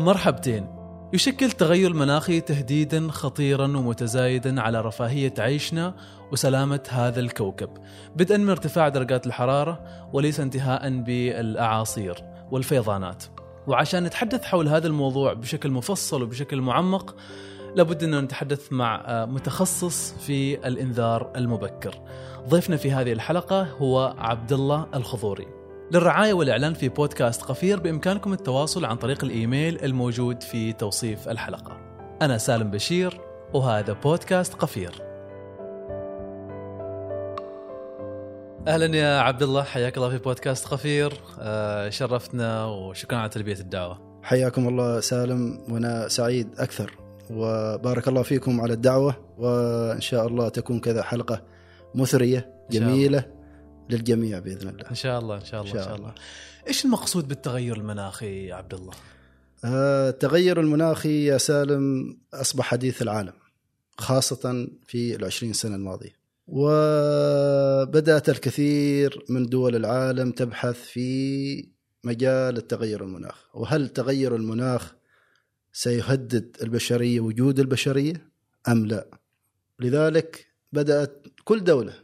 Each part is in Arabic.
مرحبتين يشكل تغير المناخي تهديدا خطيرا ومتزايدا على رفاهية عيشنا وسلامة هذا الكوكب، بدءا من ارتفاع درجات الحرارة وليس انتهاء بالأعاصير والفيضانات. وعشان نتحدث حول هذا الموضوع بشكل مفصل وبشكل معمق لابد ان نتحدث مع متخصص في الإنذار المبكر. ضيفنا في هذه الحلقة هو عبد الله الخضوري. للرعاية والإعلان في بودكاست قفير بإمكانكم التواصل عن طريق الإيميل الموجود في توصيف الحلقة. أنا سالم بشير وهذا بودكاست قفير. أهلا يا عبد الله حياك الله في بودكاست قفير آه، شرفتنا وشكرا على تلبية الدعوة. حياكم الله سالم وأنا سعيد أكثر وبارك الله فيكم على الدعوة وإن شاء الله تكون كذا حلقة مثرية جميلة للجميع بإذن الله. إن شاء الله إن شاء الله إن شاء الله. إيش المقصود بالتغير المناخي يا عبد الله؟ آه، التغير المناخي يا سالم أصبح حديث العالم خاصة في العشرين سنة الماضية. وبدأت الكثير من دول العالم تبحث في مجال التغير المناخ وهل تغير المناخ سيهدد البشرية وجود البشرية أم لا لذلك بدأت كل دولة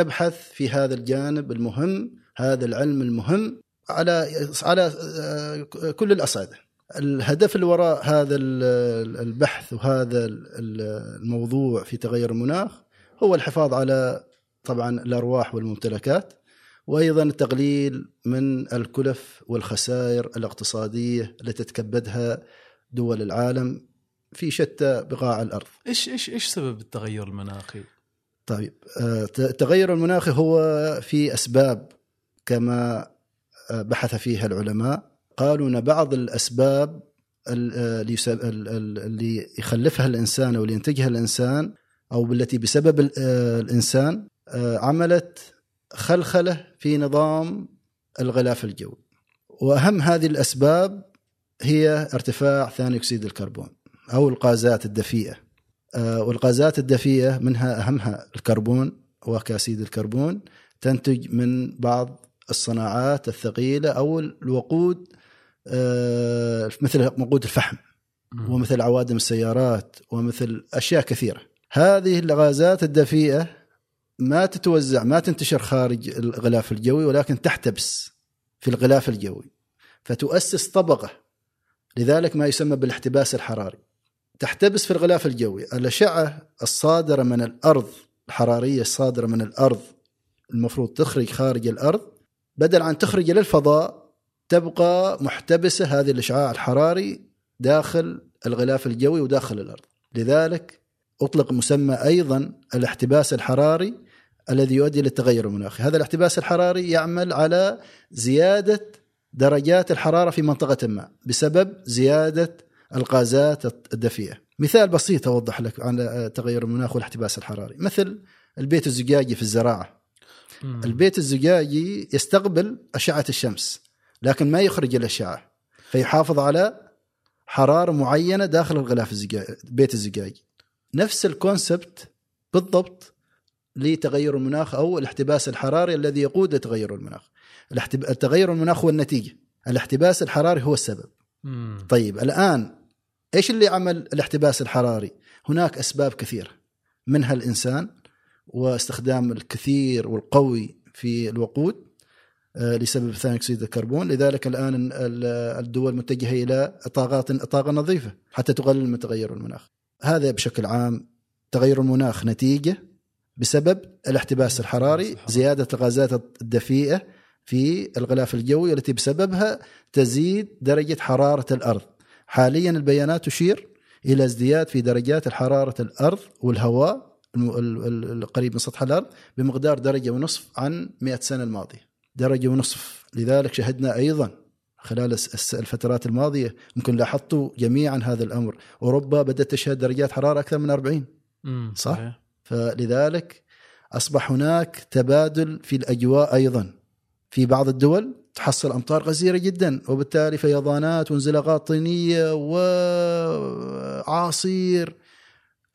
تبحث في هذا الجانب المهم هذا العلم المهم على على كل الأصعدة الهدف اللي وراء هذا البحث وهذا الموضوع في تغير المناخ هو الحفاظ على طبعا الأرواح والممتلكات وأيضا التقليل من الكلف والخسائر الاقتصادية التي تتكبدها دول العالم في شتى بقاع الأرض. إيش إيش إيش سبب التغير المناخي؟ طيب التغير المناخي هو في أسباب كما بحث فيها العلماء قالوا إن بعض الأسباب اللي يخلفها الإنسان أو اللي ينتجها الإنسان أو التي بسبب الإنسان عملت خلخلة في نظام الغلاف الجوي. وأهم هذه الأسباب هي ارتفاع ثاني أكسيد الكربون أو الغازات الدفيئة. والغازات الدفيئة منها أهمها الكربون واكاسيد الكربون تنتج من بعض الصناعات الثقيلة أو الوقود مثل وقود الفحم ومثل عوادم السيارات ومثل أشياء كثيرة. هذه الغازات الدفيئة ما تتوزع ما تنتشر خارج الغلاف الجوي ولكن تحتبس في الغلاف الجوي فتؤسس طبقة لذلك ما يسمى بالاحتباس الحراري تحتبس في الغلاف الجوي. الأشعة الصادرة من الأرض الحرارية الصادرة من الأرض المفروض تخرج خارج الأرض. بدل عن تخرج إلى الفضاء تبقى محتبسة هذه الأشعاع الحراري داخل الغلاف الجوي وداخل الأرض. لذلك أطلق مسمى أيضا الاحتباس الحراري الذي يؤدي للتغير المناخي، هذا الاحتباس الحراري يعمل على زيادة درجات الحرارة في منطقة ما بسبب زيادة الغازات الدفيئة. مثال بسيط أوضح لك عن تغير المناخ والاحتباس الحراري، مثل البيت الزجاجي في الزراعة. مم. البيت الزجاجي يستقبل أشعة الشمس لكن ما يخرج الاشعه فيحافظ على حرارة معينة داخل الغلاف الزجاجي بيت الزجاجي. نفس الكونسبت بالضبط لتغير المناخ أو الاحتباس الحراري الذي يقود لتغير المناخ. التغير المناخ هو النتيجة، الاحتباس الحراري هو السبب. مم. طيب الآن إيش اللي عمل الاحتباس الحراري؟ هناك أسباب كثيرة منها الإنسان واستخدام الكثير والقوي في الوقود لسبب ثاني أكسيد الكربون، لذلك الآن الدول متجهة إلى طاقات طاقة نظيفة حتى تقلل من تغير المناخ. هذا بشكل عام تغير المناخ نتيجة بسبب الاحتباس الحراري زيادة الغازات الدفيئة في الغلاف الجوي التي بسببها تزيد درجة حرارة الأرض حاليا البيانات تشير إلى ازدياد في درجات حراره الأرض والهواء القريب من سطح الأرض بمقدار درجة ونصف عن 100 سنة الماضية. درجة ونصف. لذلك شهدنا أيضا خلال الفترات الماضية ممكن لاحظتوا جميعا هذا الأمر. أوروبا بدأت تشهد درجات حرارة أكثر من 40 مم. صح؟ صحيح. فلذلك أصبح هناك تبادل في الأجواء أيضا. في بعض الدول تحصل أمطار غزيرة جدا وبالتالي فيضانات وانزلاقات طينية وعاصير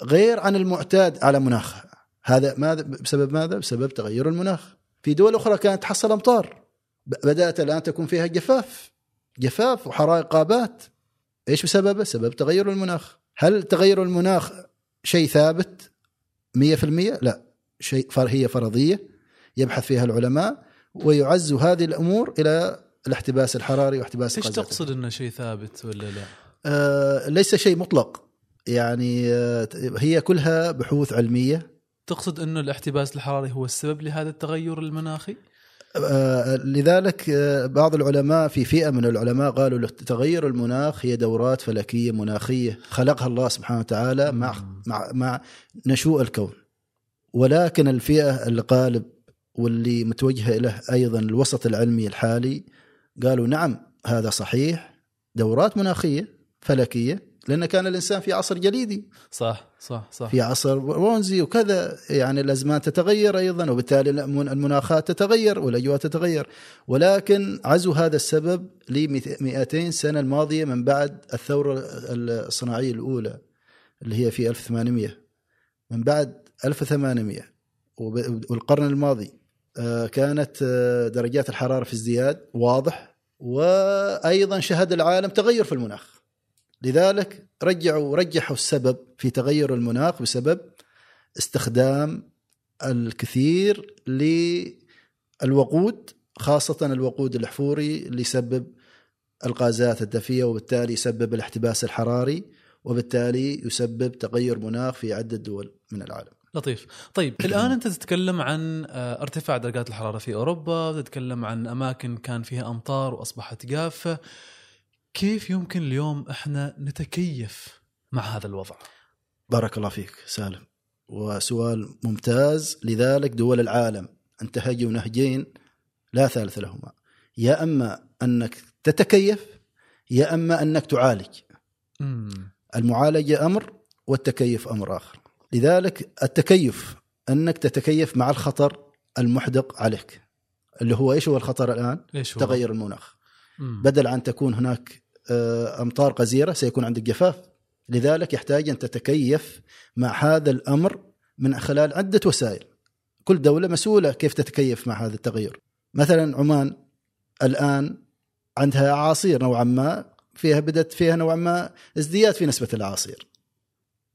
غير عن المعتاد على مناخها هذا ماذا بسبب ماذا؟ بسبب تغير المناخ. في دول أخرى كانت تحصل أمطار بدأت الآن تكون فيها جفاف جفاف وحرائق غابات إيش بسببه؟ سبب تغير المناخ. هل تغير المناخ شيء ثابت؟ 100% لا. شيء هي فرضية يبحث فيها العلماء. ويعز هذه الأمور إلى الاحتباس الحراري واحتباس إيش تقصد إنه شيء ثابت ولا لا؟ آه ليس شيء مطلق. يعني آه هي كلها بحوث علمية. تقصد إنه الاحتباس الحراري هو السبب لهذا التغير المناخي؟ آه لذلك آه بعض العلماء في فئة من العلماء قالوا تغير المناخ هي دورات فلكية مناخية خلقها الله سبحانه وتعالى مع مع مع نشوء الكون. ولكن الفئة الغالب واللي متوجهة له أيضا الوسط العلمي الحالي قالوا نعم هذا صحيح دورات مناخية فلكية لأن كان الإنسان في عصر جليدي. صح صح صح. في عصر برونزي وكذا يعني الأزمان تتغير أيضا وبالتالي المناخات تتغير والأجواء تتغير. ولكن عزوا هذا السبب ل 200 سنة الماضية من بعد الثورة الصناعية الأولى اللي هي في 1800 من بعد 1800 والقرن الماضي. كانت درجات الحرارة في ازدياد واضح وأيضا شهد العالم تغير في المناخ. لذلك رجعوا رجحوا السبب في تغير المناخ بسبب استخدام الكثير للوقود خاصة الوقود الأحفوري اللي يسبب الغازات الدفية وبالتالي يسبب الاحتباس الحراري وبالتالي يسبب تغير مناخ في عدة دول من العالم. لطيف. طيب الآن أنت تتكلم عن ارتفاع درجات الحرارة في أوروبا تتكلم عن أماكن كان فيها أمطار وأصبحت جافة. كيف يمكن اليوم إحنا نتكيف مع هذا الوضع؟ بارك الله فيك سالم. وسؤال ممتاز. لذلك دول العالم انتهجوا نهجين لا ثالث لهما. يا أما أنك تتكيف يا أما أنك تعالج. المعالجة أمر والتكيف أمر آخر. لذلك التكيف أنك تتكيف مع الخطر المحدق عليك اللي هو إيش هو الخطر الآن؟ إيش هو؟ تغير المناخ مم. بدل عن تكون هناك أمطار غزيره سيكون عندك جفاف لذلك يحتاج أن تتكيف مع هذا الأمر من خلال عدة وسائل كل دولة مسؤولة كيف تتكيف مع هذا التغير مثلا عمان الآن عندها اعاصير نوعا ما فيها بدأت فيها نوعا ما ازدياد في نسبة الاعاصير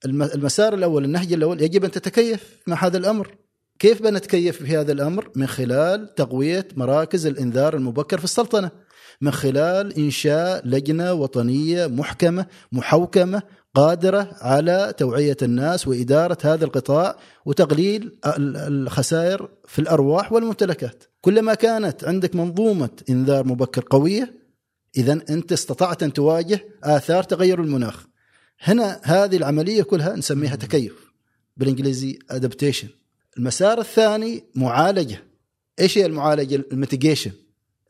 المسار الأول النهج الأول يجب أن تتكيف مع هذا الأمر كيف بنتكيف في هذا الأمر من خلال تقوية مراكز الإنذار المبكر في السلطنة من خلال إنشاء لجنة وطنية محكمة محوكمة قادرة على توعية الناس وإدارة هذا القطاع وتقليل الخسائر في الأرواح والممتلكات. كلما كانت عندك منظومة إنذار مبكر قوية اذا أنت استطعت أن تواجه آثار تغير المناخ. هنا هذه العملية كلها نسميها تكيف بالإنجليزي adaptation. المسار الثاني معالجة. إيش هي المعالجة؟ ال mitigation.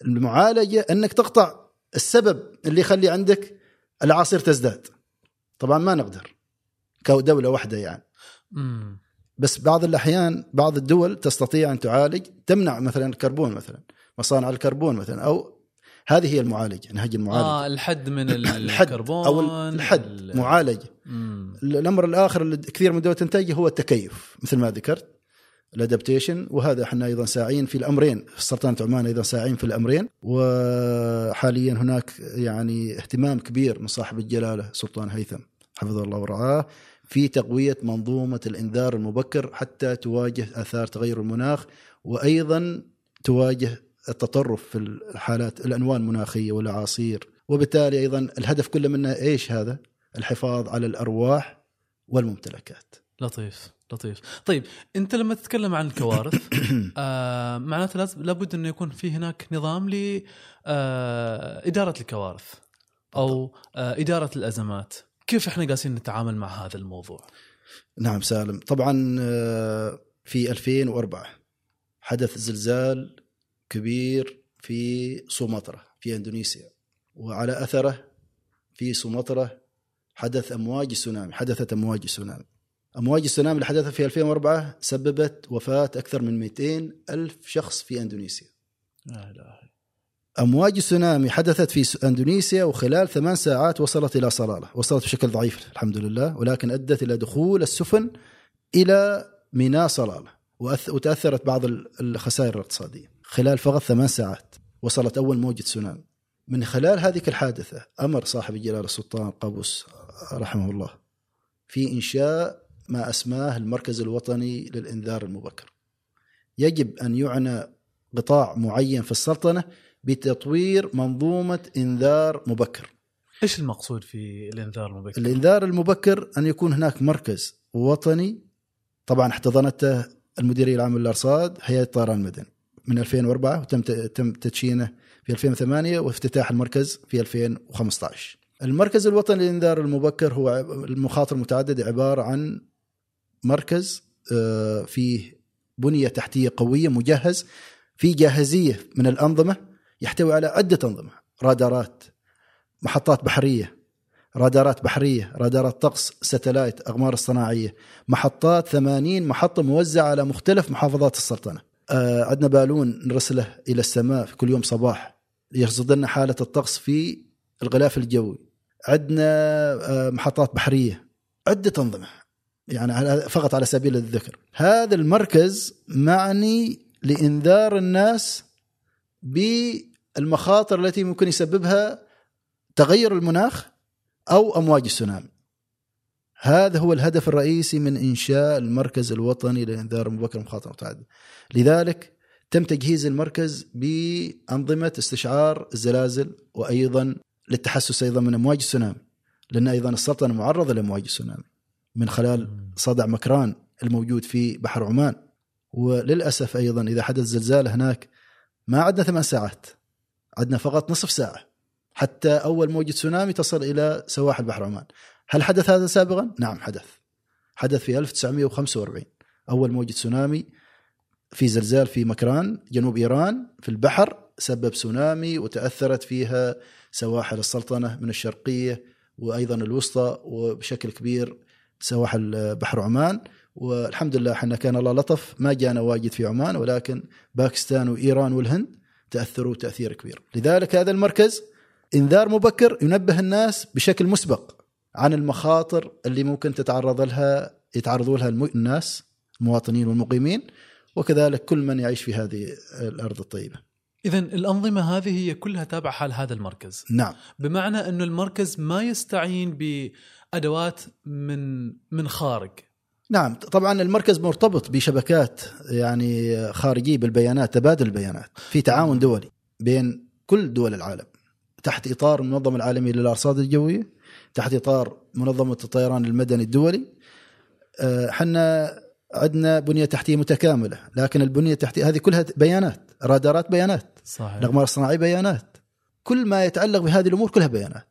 المعالجة أنك تقطع السبب اللي يخلي عندك الاعاصير تزداد طبعا ما نقدر كدولة واحدة يعني مم. بس بعض الأحيان بعض الدول تستطيع أن تعالج تمنع مثلا الكربون مثلا مصانع الكربون مثلا أو هذه هي المعالجة نهج المعالجة آه الحد من الحد الكربون أو الحد ال- معالجه. الأمر الآخر اللي كثير من الدول تنتهجه هو التكيف مثل ما ذكرت ال adaptation وهذا إحنا أيضا ساعين في الأمرين في سلطنه عمان أيضا ساعين في الأمرين وحاليا هناك يعني اهتمام كبير من صاحب الجلالة سلطان هيثم حفظه الله ورعاه في تقوية منظومة الإنذار المبكر حتى تواجه آثار تغير المناخ وأيضا تواجه التطرف في الحالات الانواع المناخيه والاعاصير وبالتالي أيضا الهدف كله منه إيش هذا؟ الحفاظ على الأرواح والممتلكات. لطيف لطيف. طيب أنت لما تتكلم عن الكوارث آه معناته لازم لابد انه يكون في هناك نظام ل آه إدارة الكوارث أو آه إدارة الأزمات. كيف إحنا قاسين نتعامل مع هذا الموضوع؟ نعم سالم. طبعا آه، في 2004 حدث زلزال كبير في سومطرة في إندونيسيا. وعلى أثره في سومطرة حدث أمواج السونامي حدثت أمواج السونامي. أمواج السونامي اللي حدثت في 2004 سببت وفاة أكثر من 200 ألف شخص في إندونيسيا. لا أمواج السونامي حدثت في إندونيسيا وخلال ثمان ساعات وصلت إلى صلالة، وصلت بشكل ضعيف الحمد لله ولكن أدت إلى دخول السفن إلى ميناء صلالة وتأثرت بعض ال- الخسائر الاقتصادية. خلال فقط ثمان ساعات وصلت أول موجة سونامي. من خلال هذه الحادثة أمر صاحب الجلالة السلطان قابوس رحمه الله في إنشاء ما أسماه المركز الوطني للإنذار المبكر. يجب أن يعنى قطاع معين في السلطنة بتطوير منظومة إنذار مبكر. إيش المقصود في الإنذار المبكر؟ الإنذار المبكر أن يكون هناك مركز وطني طبعا احتضنته المديرية العامة للأرصاد هيئة الطيران المدني. من 2004 وتم تم تدشينه في 2008 وافتتاح المركز في 2015 المركز الوطني للإنذار المبكر هو المخاطر المتعددة عبارة عن مركز آه، فيه بنية تحتية قوية مجهز في جاهزية من الأنظمة يحتوي على عدة أنظمة. رادارات محطات بحرية رادارات بحرية رادارات طقس ستلايت أقمار الصناعية محطات 80 محطة موزعة على مختلف محافظات السلطنة. آه عندنا بالون نرسله إلى السماء في كل يوم صباح يرصد لنا حالة الطقس في الغلاف الجوي. عندنا آه محطات بحرية. عدة أنظمة. يعني فقط على سبيل الذكر. هذا المركز معني لإنذار الناس بالمخاطر التي ممكن يسببها تغير المناخ أو أمواج السونامي. هذا هو الهدف الرئيسي من إنشاء المركز الوطني للانذار المبكر المخاطره المتعدده. لذلك تم تجهيز المركز بأنظمة استشعار الزلازل وأيضا للتحسس أيضا من أمواج السونامي. لأن أيضا السلطنه معرضه لأمواج السونامي من خلال صدع مكران الموجود في بحر عمان. وللأسف أيضا إذا حدث زلزال هناك ما عندنا ثمان ساعات عندنا فقط نصف ساعة حتى أول موجه تسونامي تصل إلى سواحل بحر عمان. هل حدث هذا سابقا؟ نعم حدث. حدث في 1945 أول موجة تسونامي في زلزال في مكران جنوب إيران في البحر سبب تسونامي وتأثرت فيها سواحل السلطنة من الشرقية وأيضا الوسطى وبشكل كبير سواحل بحر عمان والحمد لله إحنا كان الله لطف ما جانا واجد في عمان ولكن باكستان وإيران والهند تأثروا تأثير كبير لذلك هذا المركز إنذار مبكر ينبه الناس بشكل مسبق عن المخاطر اللي ممكن تتعرض لها يتعرضوا لها الناس المواطنين والمقيمين وكذلك كل من يعيش في هذه الأرض الطيبة. اذا الأنظمة هذه هي كلها تابعة حال هذا المركز. نعم. بمعنى انه المركز ما يستعين بأدوات من من خارج. نعم طبعا المركز مرتبط بشبكات يعني خارجية بالبيانات تبادل البيانات في تعاون دولي بين كل دول العالم تحت إطار المنظمة العالمية للأرصاد الجوية تحت إطار منظمة الطيران المدني الدولي. إحنا عندنا بنية تحتية متكاملة لكن البنية التحتية هذه كلها بيانات رادارات بيانات صحيح. الأقمار الصناعية بيانات. كل ما يتعلق بهذه الأمور كلها بيانات.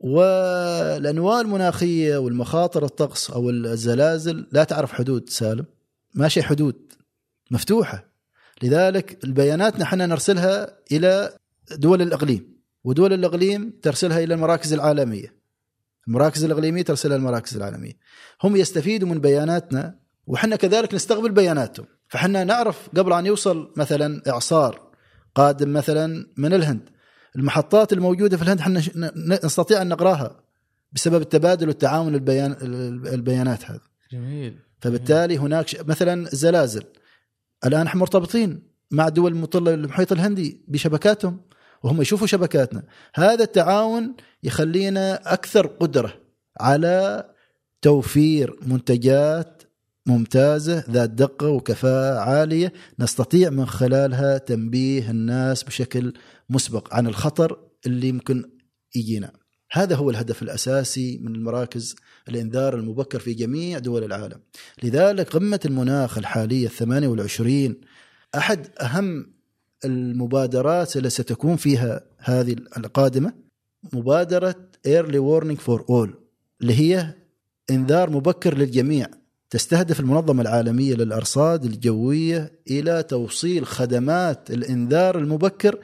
والانواع المناخية والمخاطر الطقس أو الزلازل لا تعرف حدود سالم. ماشي حدود مفتوحة. لذلك البيانات نحن نرسلها إلى دول الإقليم ودول الإقليم ترسلها إلى المراكز العالمية. المراكز الإقليمية ترسلها المراكز العالمية. هم يستفيدوا من بياناتنا وحنا كذلك نستقبل بياناتهم. فحنا نعرف قبل أن يوصل مثلا إعصار قادم مثلا من الهند. المحطات الموجودة في الهند إحنا نستطيع أن نقراها بسبب التبادل والتعاون البيان البيانات هذه. جميل. فبالتالي هناك مثلا زلازل. الآن إحنا مرتبطين مع الدول المطله للمحيط الهندي بشبكاتهم. وهم يشوفوا شبكاتنا هذا التعاون يخلينا أكثر قدرة على توفير منتجات ممتازة ذات دقة وكفاءة عالية نستطيع من خلالها تنبيه الناس بشكل مسبق عن الخطر اللي يمكن يجينا. هذا هو الهدف الأساسي من المراكز الإنذار المبكر في جميع دول العالم. لذلك قمة المناخ الحالية الثمانية والعشرين أحد أهم المبادرات اللي ستكون فيها هذه القادمة مبادرة early warning for all اللي هي إنذار مبكر للجميع تستهدف المنظمة العالمية للأرصاد الجوية إلى توصيل خدمات الإنذار المبكر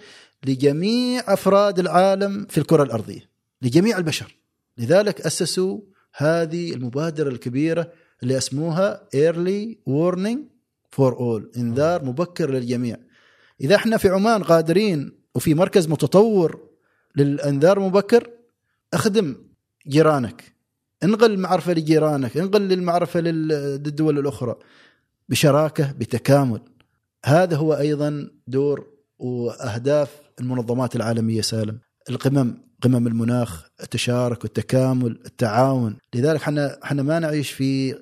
لجميع أفراد العالم في الكرة الأرضية لجميع البشر. لذلك أسسوا هذه المبادرة الكبيرة اللي اسموها Early Warning for All إنذار مبكر للجميع. إذا إحنا في عمان قادرين وفي مركز متطور للإنذار المبكر أخدم جيرانك. انقل المعرفة لجيرانك انقل المعرفة للدول الأخرى بشراكة بتكامل. هذا هو أيضا دور وأهداف المنظمات العالمية سالم. القمم قمم المناخ التشارك والتكامل التعاون. لذلك إحنا إحنا ما نعيش في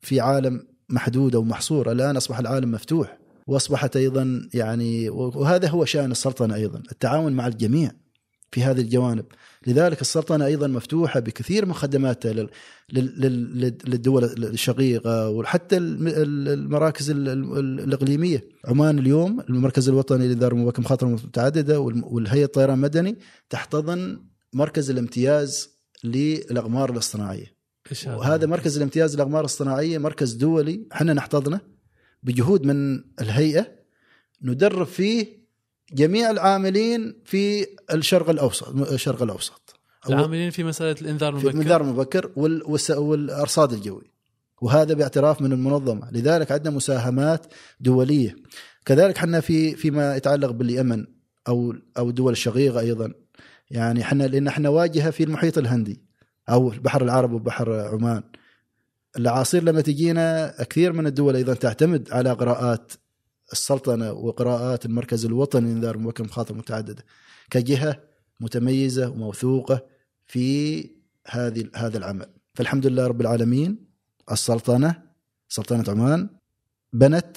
في عالم محدود أو محصور. الآن أصبح العالم مفتوح. وأصبحت أيضا يعني وهذا هو شأن السلطنة أيضا التعاون مع الجميع في هذه الجوانب. لذلك السلطنة أيضا مفتوحة بكثير من خدماتها للدول الشقيقة وحتى المراكز الإقليمية. عمان اليوم المركز الوطني لاداره مواكب مخاطر متعددة والهيئة الطيران المدني تحتضن مركز الامتياز للاقمار الاصطناعية. وهذا مركز الامتياز للاقمار الصناعيه مركز دولي إحنا نحتضنه. بجهود من الهيئة ندرب فيه جميع العاملين في الشرق الأوسط الشرق الأوسط. العاملين في مسألة الإنذار المبكر. في الانذار المبكر والأرصاد الجوي. وهذا باعتراف من المنظمة. لذلك عندنا مساهمات دولية. كذلك إحنا في فيما يتعلق باليمن أو أو الدول الشقيقة أيضا. يعني إحنا لأن إحنا واجهة في المحيط الهندي أو البحر العربي وبحر عمان. الاعاصير لما تجينا كثير من الدول أيضا تعتمد على قراءات السلطنة وقراءات المركز الوطني لإنذار مبكر مخاطر متعددة. كجهة متميزة وموثوقة في هذه هذا العمل. فالحمد لله رب العالمين السلطنة سلطنة عمان بنت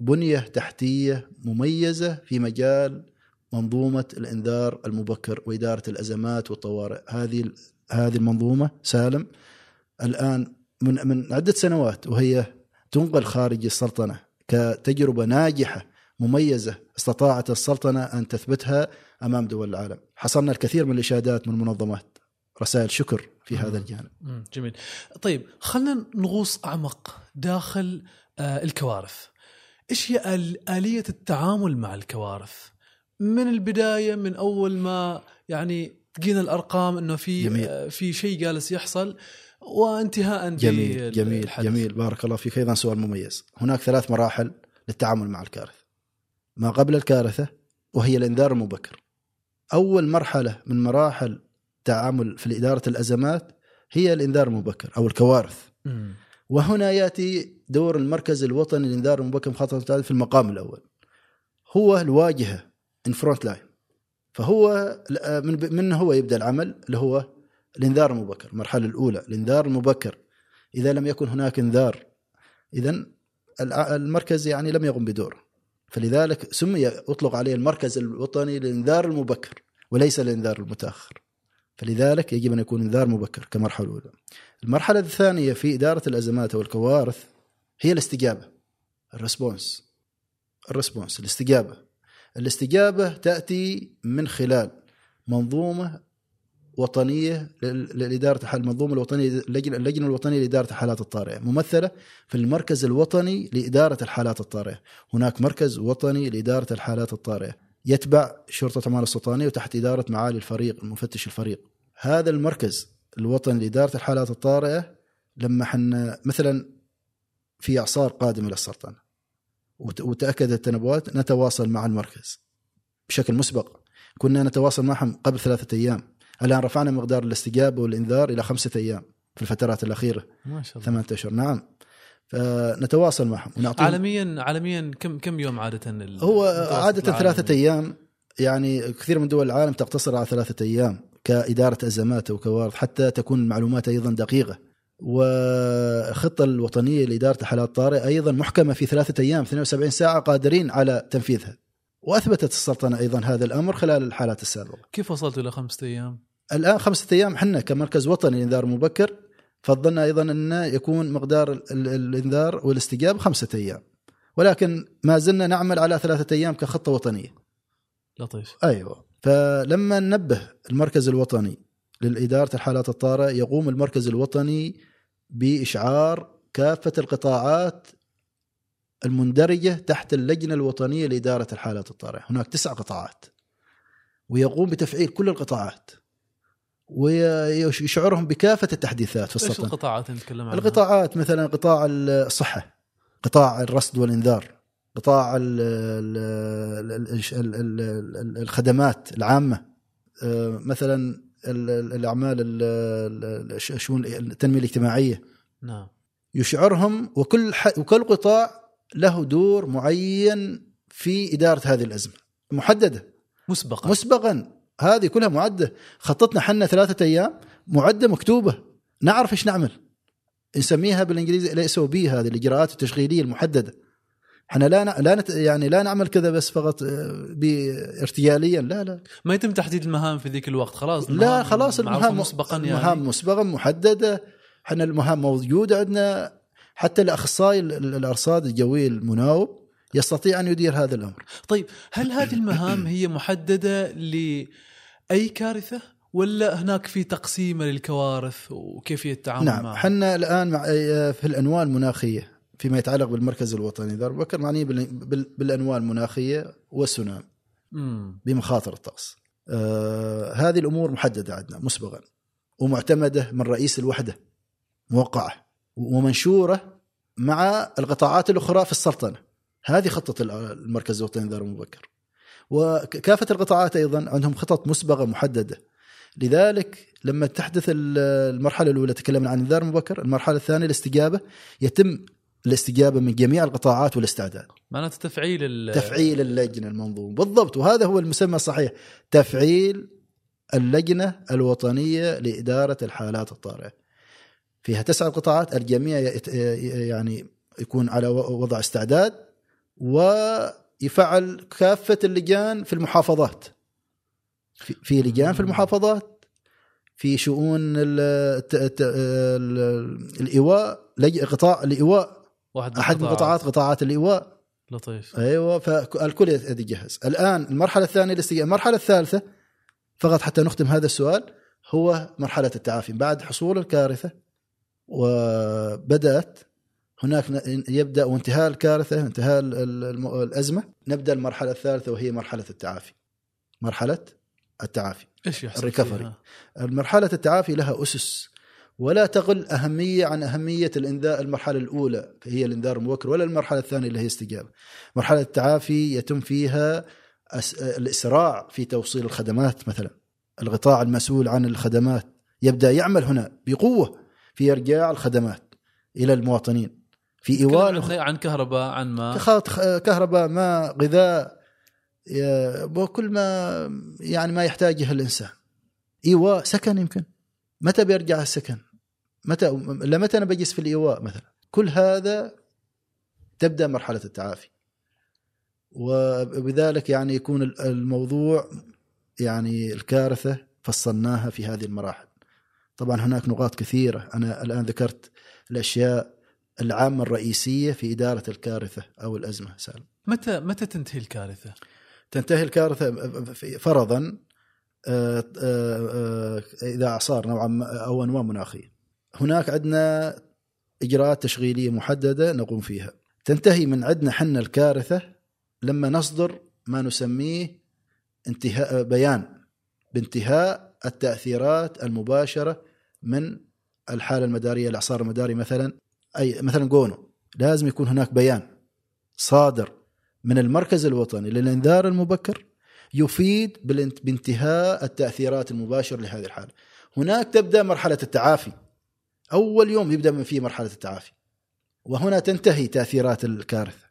بنية تحتية مميزة في مجال منظومة الإنذار المبكر وإدارة الأزمات والطوارئ. هذه هذه المنظومة سالم الآن من من عدة سنوات وهي تنقل خارج السلطنة كتجربة ناجحة مميزة استطاعت السلطنة أن تثبتها أمام دول العالم. حصلنا الكثير من الإشادات من المنظمات رسائل شكر في مم. هذا الجانب. جميل. طيب خلينا نغوص أعمق داخل آه الكوارث. إيش هي آلية التعامل مع الكوارث؟ من البداية من أول ما يعني تجينا الأرقام إنه في جميل. آه في شيء جالس يحصل وانتهاء جميل جميل الحدث. جميل. بارك الله فيك. أيضا سؤال مميز. هناك ثلاث مراحل للتعامل مع الكارثة. ما قبل الكارثة؟ وهي الانذار المبكر. أول مرحلة من مراحل التعامل في إدارة الأزمات هي الانذار المبكر أو الكوارث. م. وهنا يأتي دور المركز الوطني للانذار المبكر من مخاطره في المقام الأول. هو الواجهة in front line فهو من من هو يبدأ العمل؟ اللي هو الانذار المبكر المرحلة الأولى الانذار المبكر إذا لم يكن هناك انذار اذا المركز يعني لم يقم بدوره فلذلك سمي أطلق عليه المركز الوطني للانذار المبكر وليس الانذار المتأخر. فلذلك يجب أن يكون انذار مبكر كمرحلة اولى المرحلة الثانية في إدارة الأزمات والكوارث هي الاستجابة الريسبونس. الريسبونس الاستجابة. الاستجابة تأتي من خلال منظومة وطنية لإدارة المنظومه الوطنية اللجنة الوطنية لإدارة الحالات الطارئة. ممثلة في المركز الوطني لإدارة الحالات الطارئة. هناك مركز وطني لإدارة الحالات الطارئة. يتبع شرطة عمان السلطانيه وتحت إدارة معالي الفريق المفتش الفريق. هذا المركز الوطني لإدارة الحالات الطارئة لما حنا مثلا في إعصار قادم إلى السرطان. وتأكدت التنبؤات نتواصل مع المركز. بشكل مسبق كنا نتواصل معهم قبل ثلاثة أيام. الآن رفعنا مقدار الاستجابه والإنذار إلى خمسة أيام في الفترات الأخيرة. ما شاء الله. ثمانية أشهر. نعم. فنتواصل معهم ونعطيهم عالميا عالميا كم كم يوم عادة هو عادة ثلاثة أيام. يعني كثير من دول العالم تقتصر على ثلاثة أيام كإدارة أزمات وكوارث حتى تكون المعلومات أيضا دقيقة. والخطه الوطنية لإدارة الحالات الطارئه أيضا محكمة في ثلاثة أيام 72 ساعة قادرين على تنفيذها. وأثبتت السلطنة أيضا هذا الأمر خلال الحالات السابقة. كيف وصلت إلى خمسة أيام؟ الآن خمسة أيام إحنا كمركز وطني للانذار المبكر فضلنا أيضا انه يكون مقدار الإنذار والاستجابة خمسة أيام. ولكن ما زلنا نعمل على ثلاثة أيام كخطة وطنية. لطيف. أيوه فلما ننبه المركز الوطني للإدارة الحالات الطارئة يقوم المركز الوطني بإشعار كافة القطاعات المندرجة تحت اللجنة الوطنية لإدارة الحالات الطارئة هناك تسع قطاعات ويقوم بتفعيل كل القطاعات ويشعرهم بكافة التحديثات في السلطنة إيش القطاعات نتكلم عنها؟ القطاعات مثلا قطاع الصحة قطاع الرصد والإنذار قطاع الخدمات العامة آه، مثلا الاعمال الشؤون التنميه الاجتماعيه نعم يشعرهم وكل وكل قطاع له دور معين في اداره هذه الازمه محدده مسبقا مسبقا هذه كلها معدة. خطتنا حنا ثلاثة أيام. معدة مكتوبة. نعرف إيش نعمل. نسميها بالإنجليزي الإس أو بي هذه الإجراءات التشغيلية المحددة. إحنا لا ن... لا نت... يعني لا نعمل كذا بس فقط آه، بارتجاليا لا لا. ما يتم تحديد المهام في ذيك الوقت. خلاص لا خلاص المهام مسبقا يعني. المهام مسبقا محددة. إحنا المهام موجودة عندنا. حتى الأخصائي ال- ال- الأرصاد الجوي المناوب يستطيع أن يدير هذا الأمر. طيب هل هذه المهام هي محددة لاي كارثة؟ ولا هناك في تقسيمه للكوارث وكيفية التعامل نعم معها؟ إحنا الآن مع في الانواع المناخية فيما يتعلق بالمركز الوطني. دار بكر معني بال- بال- بالانواع المناخية والسونام مم. بمخاطر الطقس. آه هذه الأمور محددة عندنا مسبقا ومعتمدة من رئيس الوحدة موقعه ومنشورة مع القطاعات الأخرى في السلطنة. هذه خطة ال- المركز الوطني للانذار المبكر. وكافة القطاعات أيضا عندهم خطط مسبقة محددة. لذلك لما تحدث ال- المرحلة الأولى تكلمنا عن الإنذار المبكر المرحلة الثانية الاستجابة يتم الاستجابة من جميع القطاعات والاستعداد. معناته تفعيل تفعيل اللجنة المنظومة. بالضبط وهذا هو المسمى الصحيح. تفعيل اللجنة الوطنية لإدارة الحالات الطارئة. فيها تسع قطاعات الجميع يعني يكون على وضع استعداد ويفعل كافة اللجان في المحافظات. في- لجان في المحافظات في شؤون ال- ال- الإيواء قطاع الإيواء. واحد أحد من قطاعات قطاعات الإيواء. لطيف. أيوه فالكل يتجهز. الآن المرحلة الثانية الاستجابه المرحلة الثالثة فقط حتى نختم هذا السؤال هو مرحلة التعافي. بعد حصول الكارثة وبدأت هناك يبدأ وانتهاء الكارثة انتهاء الأزمة نبدأ المرحلة الثالثة وهي مرحلة التعافي. مرحلة التعافي إيش يحصل الريكفري. المرحلة التعافي لها أسس ولا تقل أهمية عن أهمية الإنذار المرحلة الأولى هي الإنذار المبكر ولا المرحلة الثانية اللي هي استجابة. مرحلة التعافي يتم فيها الإسراع في توصيل الخدمات مثلا. القطاع المسؤول عن الخدمات يبدأ يعمل هنا بقوة في إرجاع الخدمات إلى المواطنين. في إيواء عن, عن كهرباء عن ماء كهرباء ماء غذاء وكل ما يعني ما يحتاجه الإنسان. إيواء سكن يمكن. متى بيرجع السكن؟ متى لمتى أنا بجلس في الإيواء مثلا؟ كل هذا تبدأ مرحلة التعافي. وبذلك يعني يكون الموضوع يعني الكارثة فصلناها في هذه المراحل. طبعا هناك نقاط كثيرة. أنا الآن ذكرت الأشياء العامة الرئيسية في إدارة الكارثة أو الأزمة سالم متى متى تنتهي الكارثة؟ تنتهي الكارثة فرضا آه، آه، آه، إذا أعصار نوعا أو أنواع مناخية. هناك عندنا إجراءات تشغيلية محددة نقوم فيها. تنتهي من عندنا حنا الكارثة لما نصدر ما نسميه انتهاء بيان بانتهاء التأثيرات المباشرة من الحالة المدارية الأعصار المداري مثلا أي مثلا جونو لازم يكون هناك بيان صادر من المركز الوطني للإنذار المبكر يفيد بانتهاء التأثيرات المباشرة لهذه الحالة. هناك تبدأ مرحلة التعافي. أول يوم يبدأ من فيه مرحلة التعافي. وهنا تنتهي تأثيرات الكارثة.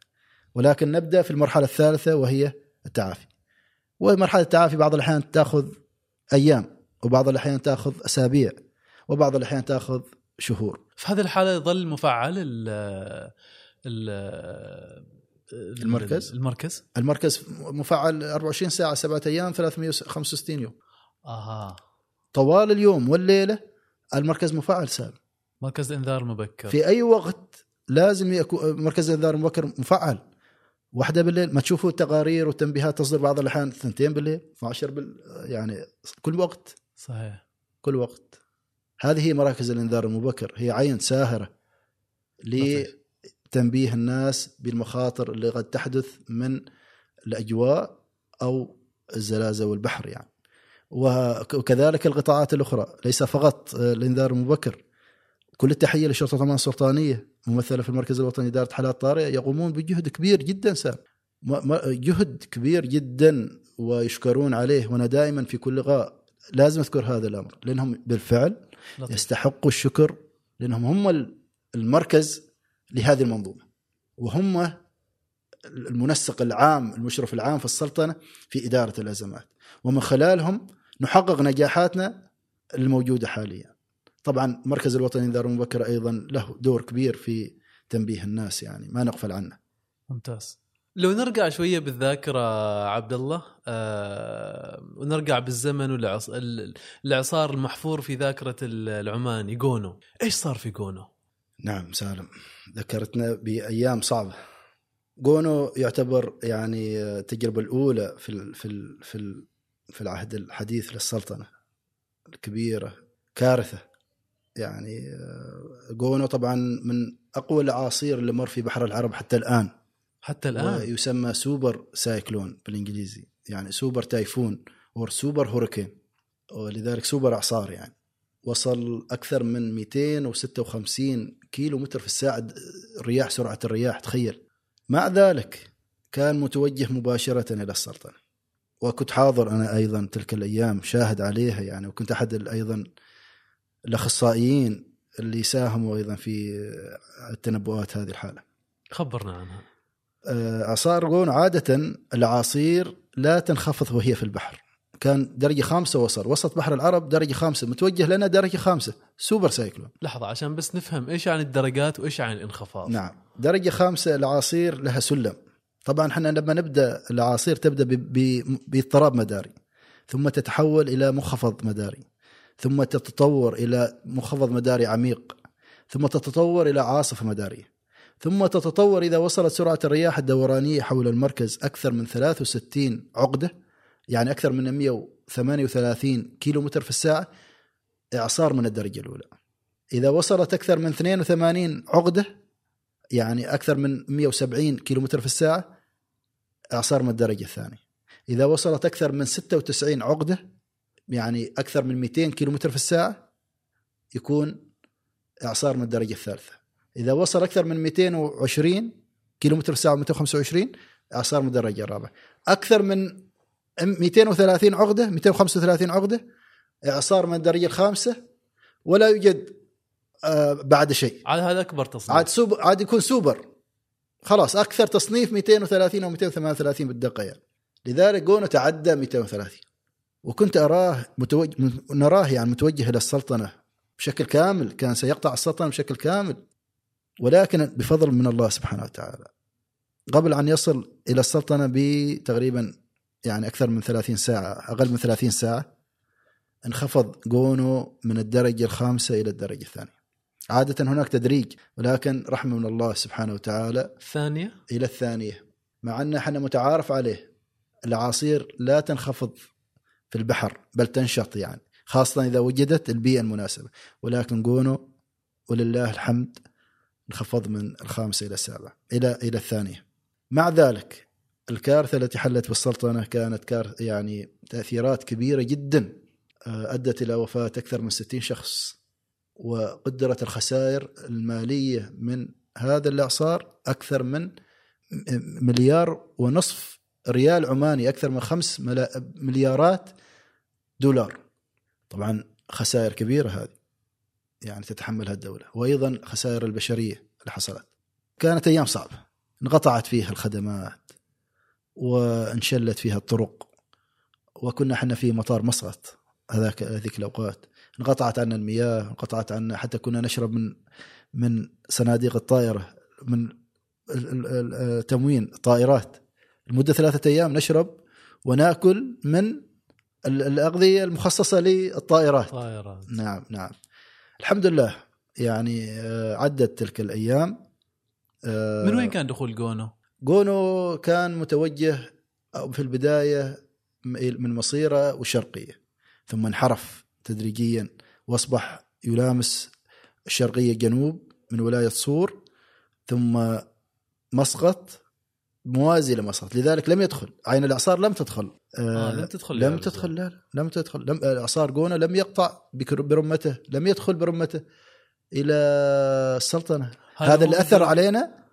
ولكن نبدأ في المرحلة الثالثة وهي التعافي. ومرحلة التعافي بعض الأحيان تأخذ أيام وبعض الأحيان تأخذ أسابيع وبعض الأحيان تأخذ شهور. في هذه الحالة يظل مفعل ال ال المركز؟ المركز المركز مفعل 24 ساعة سبعة أيام 365 يوم. آها طوال اليوم والليلة المركز مفعل سالم. مركز الانذار المبكر في أي وقت لازم يكون مركز الانذار المبكر مفعل واحدة بالليل ما تشوفوا التقارير والتنبيهات تصدر بعض الأحيان ثنتين بالليل 12 بال يعني كل وقت صحيح كل وقت هذه هي مراكز الإنذار المبكر هي عين ساهرة. لتنبيه الناس بالمخاطر اللي قد تحدث من الأجواء أو الزلازل والبحر يعني وك- وكذلك القطاعات الأخرى ليس فقط الإنذار المبكر كل التحية للشرطه الامانه السلطانية ممثلة في المركز الوطني لاداره حالات طارئة يقومون بجهد كبير جدا سام جهد كبير جدا ويشكرون عليه وأنا دائما في كل لقاء لازم أذكر هذا الأمر لأنهم بالفعل لطيف. يستحقوا الشكر لأنهم هم ال- المركز لهذه المنظومة وهم المنسق العام المشرف العام في السلطنة في إدارة الأزمات ومن خلالهم نحقق نجاحاتنا الموجودة حاليا. طبعا المركز الوطني للإنذار المبكر أيضا له دور كبير في تنبيه الناس يعني ما نغفل عنه. ممتاز لو نرجع شوية بالذاكرة عبد الله آه ونرجع بالزمن والعص... الإعصار المحفور في ذاكرة العماني جونو إيش صار في جونو نعم سالم. ذكرتنا بأيام صعبة. جونو يعتبر يعني التجربة الأولى في ال في ال في ال في العهد الحديث للسلطنة الكبيرة كارثة. يعني جونو طبعا من أقوى الأعاصير اللي مر في بحر العرب حتى الآن. حتى الآن. يسمى super cyclone بالإنجليزي. يعني super typhoon أو super hurricane. ولذلك سوبر أعصار يعني. وصل أكثر من 256 كيلو متر في الساعة. الرياح سرعة الرياح تخيل. مع ذلك كان متوجه مباشرة إلى السلطنة. وكنت حاضر أنا أيضا تلك الأيام شاهد عليها يعني. وكنت أحد أيضا الأخصائيين اللي ساهموا أيضا في التنبؤات هذه الحالة. خبرنا عنها. اعصار آه، رغون عادة الاعاصير لا تنخفض وهي في البحر. كان درجة خامسة وصل، وسط بحر العرب درجة خامسة، متوجه لنا درجة خامسة، super cyclone. لحظة عشان بس نفهم إيش عن الدرجات وإيش عن الانخفاض. نعم، درجة خامسة الاعاصير لها سلم. طبعا إحنا لما نبدأ الاعاصير تبدأ باضطراب مداري ثم تتحول إلى منخفض مداري ثم تتطور إلى منخفض مداري عميق ثم تتطور إلى عاصفة مداريه ثم تتطور إذا وصلت سرعة الرياح الدورانية حول المركز أكثر من 63 عقدة يعني أكثر من 138 كيلو متر في الساعة إعصار من الدرجة الأولى. إذا وصلت أكثر من 82 عقدة يعني أكثر من 170 كيلو متر في الساعة إعصار من الدرجة الثانية. إذا وصلت أكثر من 96 عقدة يعني أكثر من 200 كيلو متر في الساعة يكون إعصار من الدرجة الثالثة إذا وصل أكثر من 220 كيلو متر في الساعة 225 اعصار من الدرجه الرابعه أكثر من 230 عقدة 235 عقدة إعصار من الدرجه الخامسة ولا يوجد آه بعد شيء. عاد هذا أكبر تصنيف. عاد سوبر عاد يكون سوبر. خلاص أكثر تصنيف 230 أو 238 بالدقه يعني لذلك جونو تعدى 230 وكنت أراه متوجه نراه يعني متوجه إلى السلطنة بشكل كامل كان سيقطع السلطنة بشكل كامل. ولكن بفضل من الله سبحانه وتعالى. قبل أن يصل إلى السلطنة بتقريبا يعني أكثر من 30 ساعة أقل من 30 ساعة انخفض جونو من الدرجة الخامسة إلى الدرجة الثانية. عادة هناك تدريج ولكن رحمة من الله سبحانه وتعالى الثانية إلى الثانية. مع أن إحنا متعارف عليه الاعاصير لا تنخفض في البحر بل تنشط يعني خاصة إذا وجدت البيئة المناسبة. ولكن جونو ولله الحمد انخفض من الخامسة إلى السابعة إلى إلى الثانية. مع ذلك الكارثة التي حلت بالسلطنة كانت كارثة يعني تأثيرات كبيرة جدا آه، أدت إلى وفاة أكثر من 60 شخص وقدرت الخسائر المالية من هذا الإعصار أكثر من مليار ونصف ريال عماني أكثر من خمس مليارات دولار. طبعا خسائر كبيرة هذه. يعني تتحملها الدولة وأيضا خسائر البشرية اللي حصلت. كانت أيام صعبة. انقطعت فيها الخدمات وانشلت فيها الطرق. وكنا إحنا في مطار مسقط هذاك هذيك الأوقات. انقطعت عنا المياه انقطعت عنا حتى كنا نشرب من من صناديق الطائرة من تموين الطائرات. لمدة ثلاثة أيام نشرب ونأكل من الأغذية المخصصة للطائرات. طائرات نعم نعم. الحمد لله. يعني آه، عدت تلك الأيام. آه، من وين كان دخول جونو؟ جونو كان متوجه في البداية من مصيرة والشرقيه ثم انحرف تدريجيا وأصبح يلامس الشرقيه جنوب من ولاية صور ثم مسقط موازي لمسقط. لذلك لم يدخل. عين الأعصار لم تدخل. آه, آه لم تدخل لم تدخل لا لم تدخل. لم اعصار جونة لم يقطع برمته لم يدخل برمته إلى السلطنة. هذا اللي أثر علينا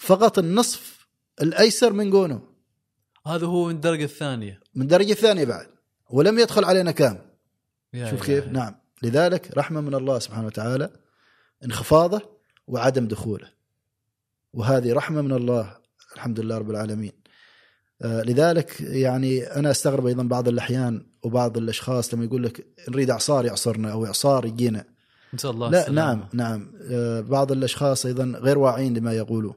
فقط النصف الأيسر من جونو هذا هو من الدرجة الثانية. من الدرجة الثانية بعد. ولم يدخل علينا كام؟ شوف كيف؟ يا. نعم. لذلك رحمة من الله سبحانه وتعالى انخفاضه وعدم دخوله. وهذه رحمة من الله الحمد لله رب العالمين. آه، لذلك يعني أنا أستغرب أيضا بعض الأحيان وبعض الأشخاص لما يقول لك نريد إعصار يعصرنا أو إعصار يجينا. نسال الله لا السلامة. نعم نعم. آه، بعض الأشخاص أيضا غير واعين لما يقولوا.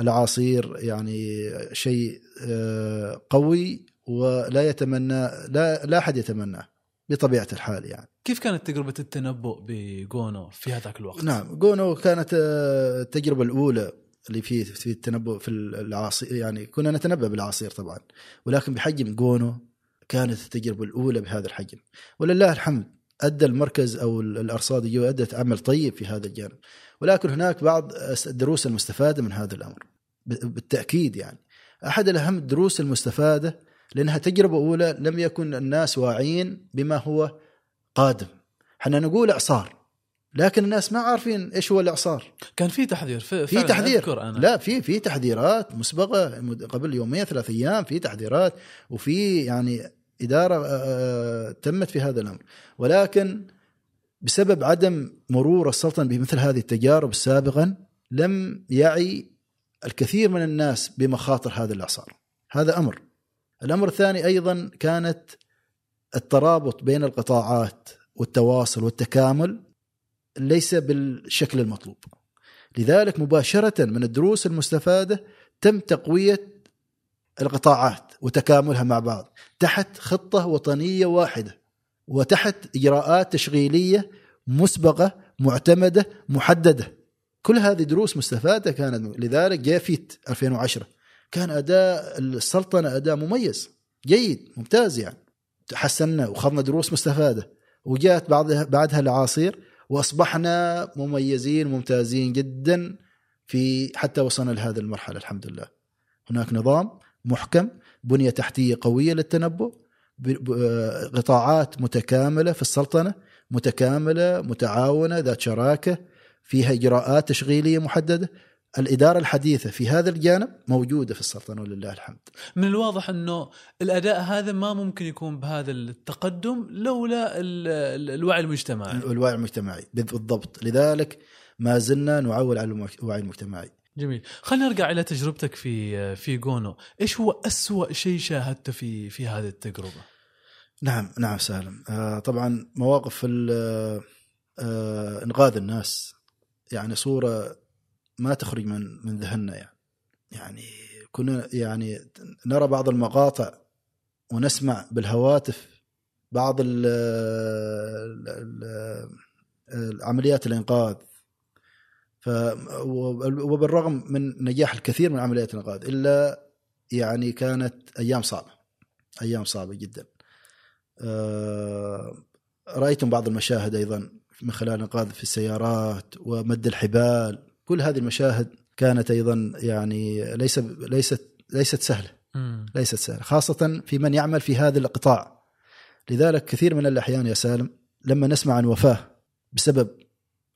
العصير يعني شيء آه، قوي ولا يتمنى لا لا أحد يتمناه بطبيعة الحال يعني. كيف كانت تجربة التنبؤ بجونو في هذاك الوقت؟ نعم جونو كانت آه، التجربة الأولى. اللي في في التنبؤ في الأعاصير يعني كنا نتنبأ بالأعاصير طبعا. ولكن بحجم جونو كانت التجربة الأولى بهذا الحجم. ولله الحمد أدى المركز أو الأرصاد الجوي أدت عمل طيب في هذا الجانب. ولكن هناك بعض الدروس المستفادة من هذا الأمر. بالتأكيد يعني. أحد الأهم الدروس المستفادة لأنها تجربة أولى لم يكن الناس واعين بما هو قادم. إحنا نقول إعصار. لكن الناس ما عارفين إيش هو الإعصار. كان في تحذير في, تحذير. أنا. لا في في تحذيرات مسبقة قبل يومين ثلاث أيام في تحذيرات وفي يعني إدارة آه، تمت في هذا الأمر. ولكن بسبب عدم مرور السلطنة بمثل هذه التجارب سابقا لم يعي الكثير من الناس بمخاطر هذا الإعصار. هذا أمر. الأمر الثاني أيضا كانت الترابط بين القطاعات والتواصل والتكامل ليس بالشكل المطلوب. لذلك مباشرة من الدروس المستفادة تم تقوية القطاعات وتكاملها مع بعض تحت خطة وطنية واحدة وتحت إجراءات تشغيلية مسبقة معتمدة محددة. كل هذه دروس مستفادة كانت لذلك جاء فيت 2010 كان أداء السلطنة أداء مميز جيد ممتاز يعني. حسنا وخذنا دروس مستفادة. وجاءت بعدها العاصير وأصبحنا مميزين ممتازين جدا في حتى وصلنا لهذه المرحلة الحمد لله. هناك نظام محكم بنية تحتية قوية للتنبؤ ب- آه، قطاعات متكاملة في السلطنة متكاملة متعاونة ذات شراكة فيها إجراءات تشغيلية محددة الإدارة الحديثة في هذا الجانب موجودة في السلطنة ولله الحمد. من الواضح إنه الأداء هذا ما ممكن يكون بهذا التقدم لولا ال- ال- الوعي المجتمعي. الوعي المجتمعي بالضبط. لذلك ما زلنا نعول على الوعي المجتمعي. جميل. خلينا نرجع إلى تجربتك في في جونو. إيش هو أسوأ شيء شاهدته في في هذه التجربة؟ نعم نعم سالم. آه طبعا مواقف ال- آه إنقاذ الناس. يعني صورة ما تخرج من من ذهننا يعني. يعني كنا يعني نرى بعض المقاطع ونسمع بالهواتف بعض ال ال عمليات الإنقاذ. ف وبالرغم من نجاح الكثير من عمليات الإنقاذ إلا يعني كانت أيام صعبة أيام صعبة جدا. آه، رأيتم بعض المشاهد أيضا من خلال الإنقاذ في السيارات ومد الحبال. كل هذه المشاهد كانت أيضا يعني ليس ليست ليست سهلة. ليست سهلة خاصة في من يعمل في هذا القطاع. لذلك كثير من الأحيان يا سالم لما نسمع عن وفاة بسبب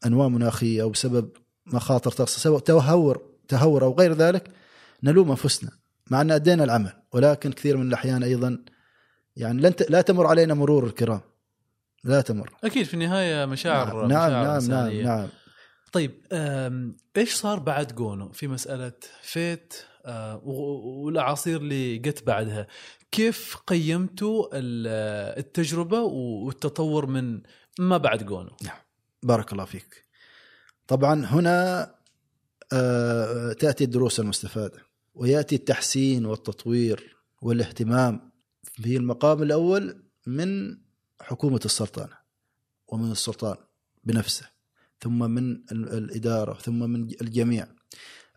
أنواع مناخية أو بسبب مخاطر تخص سواء تهور تهور أو غير ذلك نلوم أنفسنا مع أن أدينا العمل. ولكن كثير من الأحيان أيضا يعني لن لا تمر علينا مرور الكرام. لا تمر. أكيد في النهاية مشاعر نعم نعم مشاعر نعم, نعم. نعم. طيب إيش صار بعد جونو في مسألة فيت آه، والأعاصير اللي جت بعدها؟ كيف قيمتوا ال- التجربة والتطور من ما بعد جونو؟ بارك الله فيك. طبعا هنا آه، تأتي الدروس المستفادة ويأتي التحسين والتطوير والاهتمام. في المقام الأول من حكومة السلطنه ومن السلطان بنفسه. ثم من ال- الإدارة ثم من الجميع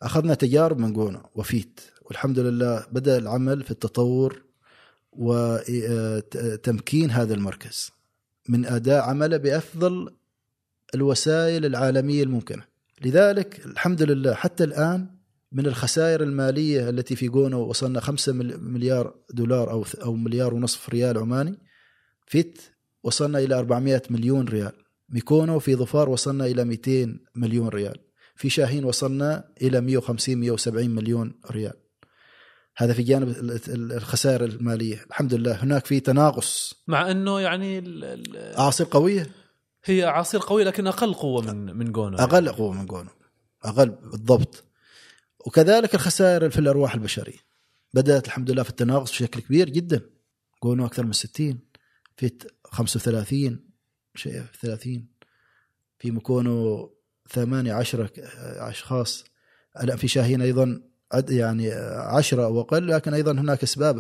أخذنا تجارب من جونا وفيت والحمد لله بدأ العمل في التطور وتمكين هذا المركز من أداء عمله بأفضل الوسائل العالمية الممكنة. لذلك الحمد لله حتى الآن من الخسائر المالية التي في جونو وصلنا 5 مل- مليار دولار أو أو مليار ونصف ريال عماني فيت وصلنا إلى 400 مليون ريال. مكونو في ظفار وصلنا إلى 200 مليون ريال. في شاهين وصلنا إلى 150 170 مليون ريال. هذا في جانب ال- ال- الخسائر المالية، الحمد لله. هناك في تناقص. مع إنه يعني ال- ال- أعاصير قوية؟ هي أعاصير قوية لكن أقل قوة من من جونو أقل قوة من جونو. أقل بالضبط. وكذلك الخسائر في الأرواح البشرية. بدأت الحمد لله في التناقص بشكل كبير جدا. يقولون أكثر من 60 في 35 شيء 30 في مكونوا ثمانية عشرة أشخاص. الآن في شاهين أيضا يعني عشرة أو أقل لكن أيضا هناك أسباب.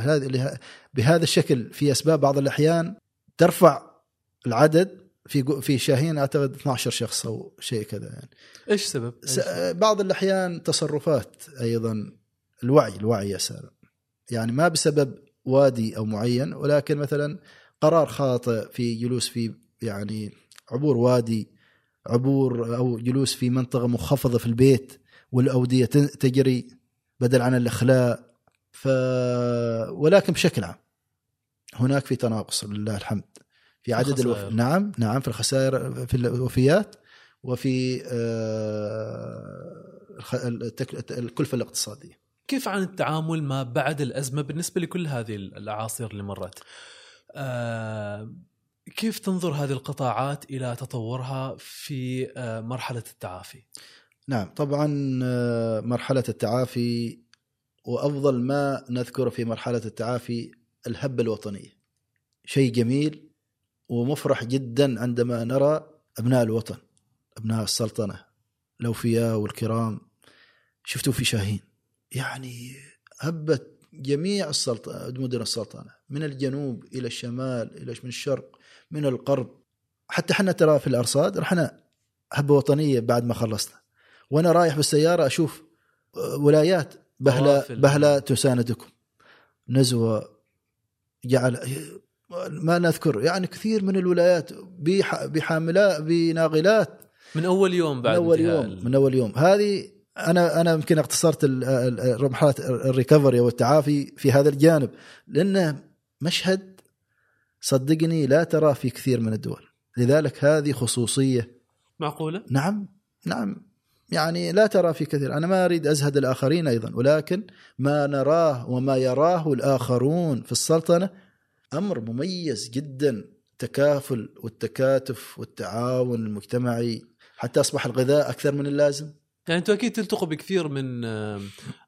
بهذا الشكل في أسباب بعض الأحيان ترفع العدد. في في شاهين أعتقد 12 شخص أو شيء كذا يعني. إيش سبب؟ بعض الأحيان تصرفات أيضا الوعي الوعي يا سالم يعني ما بسبب وادي أو معين ولكن مثلا قرار خاطئ في جلوس في يعني عبور وادي عبور أو جلوس في منطقة منخفضة في البيت والأودية تجري بدل عن الاخلاء ف ولكن بشكل عام هناك في تناقص لله الحمد. في عدد الوف... الخسائر. نعم نعم في الخسائر في الوفيات وفي آه، الكلفة الاقتصادية. كيف عن التعامل ما بعد الأزمة بالنسبة لكل هذه الأعاصير اللي مرت؟ آه، كيف تنظر هذه القطاعات إلى تطورها في آه، مرحلة التعافي؟ نعم طبعا آه، مرحلة التعافي وأفضل ما نذكره في مرحلة التعافي الهبة الوطنية. شيء جميل ومفرح جدا عندما نرى أبناء الوطن أبناء السلطنة الأوفياء والكرام. شفتوا في شاهين. يعني هبت جميع السلطنه مدن السلطنة من الجنوب إلى الشمال إلى من الشرق. من الغرب حتى إحنا ترى في الأرصاد رحنا هبة وطنية بعد ما خلصنا. وأنا رايح بالسيارة أشوف آه، ولايات بهلا. بهلا تساندكم. نزوة جعل ما نذكر يعني كثير من الولايات بح- بحاملات بناقلات من أول يوم من بعد أول انتهاء يوم ال- من أول يوم. هذه أنا أنا يمكن اختصرت ال- ال- مرحله الريكفري والتعافي في هذا الجانب لأنه مشهد صدقني لا تراه في كثير من الدول. لذلك هذه خصوصية. معقولة؟ نعم نعم. يعني لا ترى في كثير. أنا ما أريد أزهد الآخرين أيضا ولكن ما نراه وما يراه الآخرون في السلطنة أمر مميز جدا. التكافل والتكاتف والتعاون المجتمعي حتى أصبح الغذاء أكثر من اللازم. يعني أنتم أكيد تلتقوا بكثير من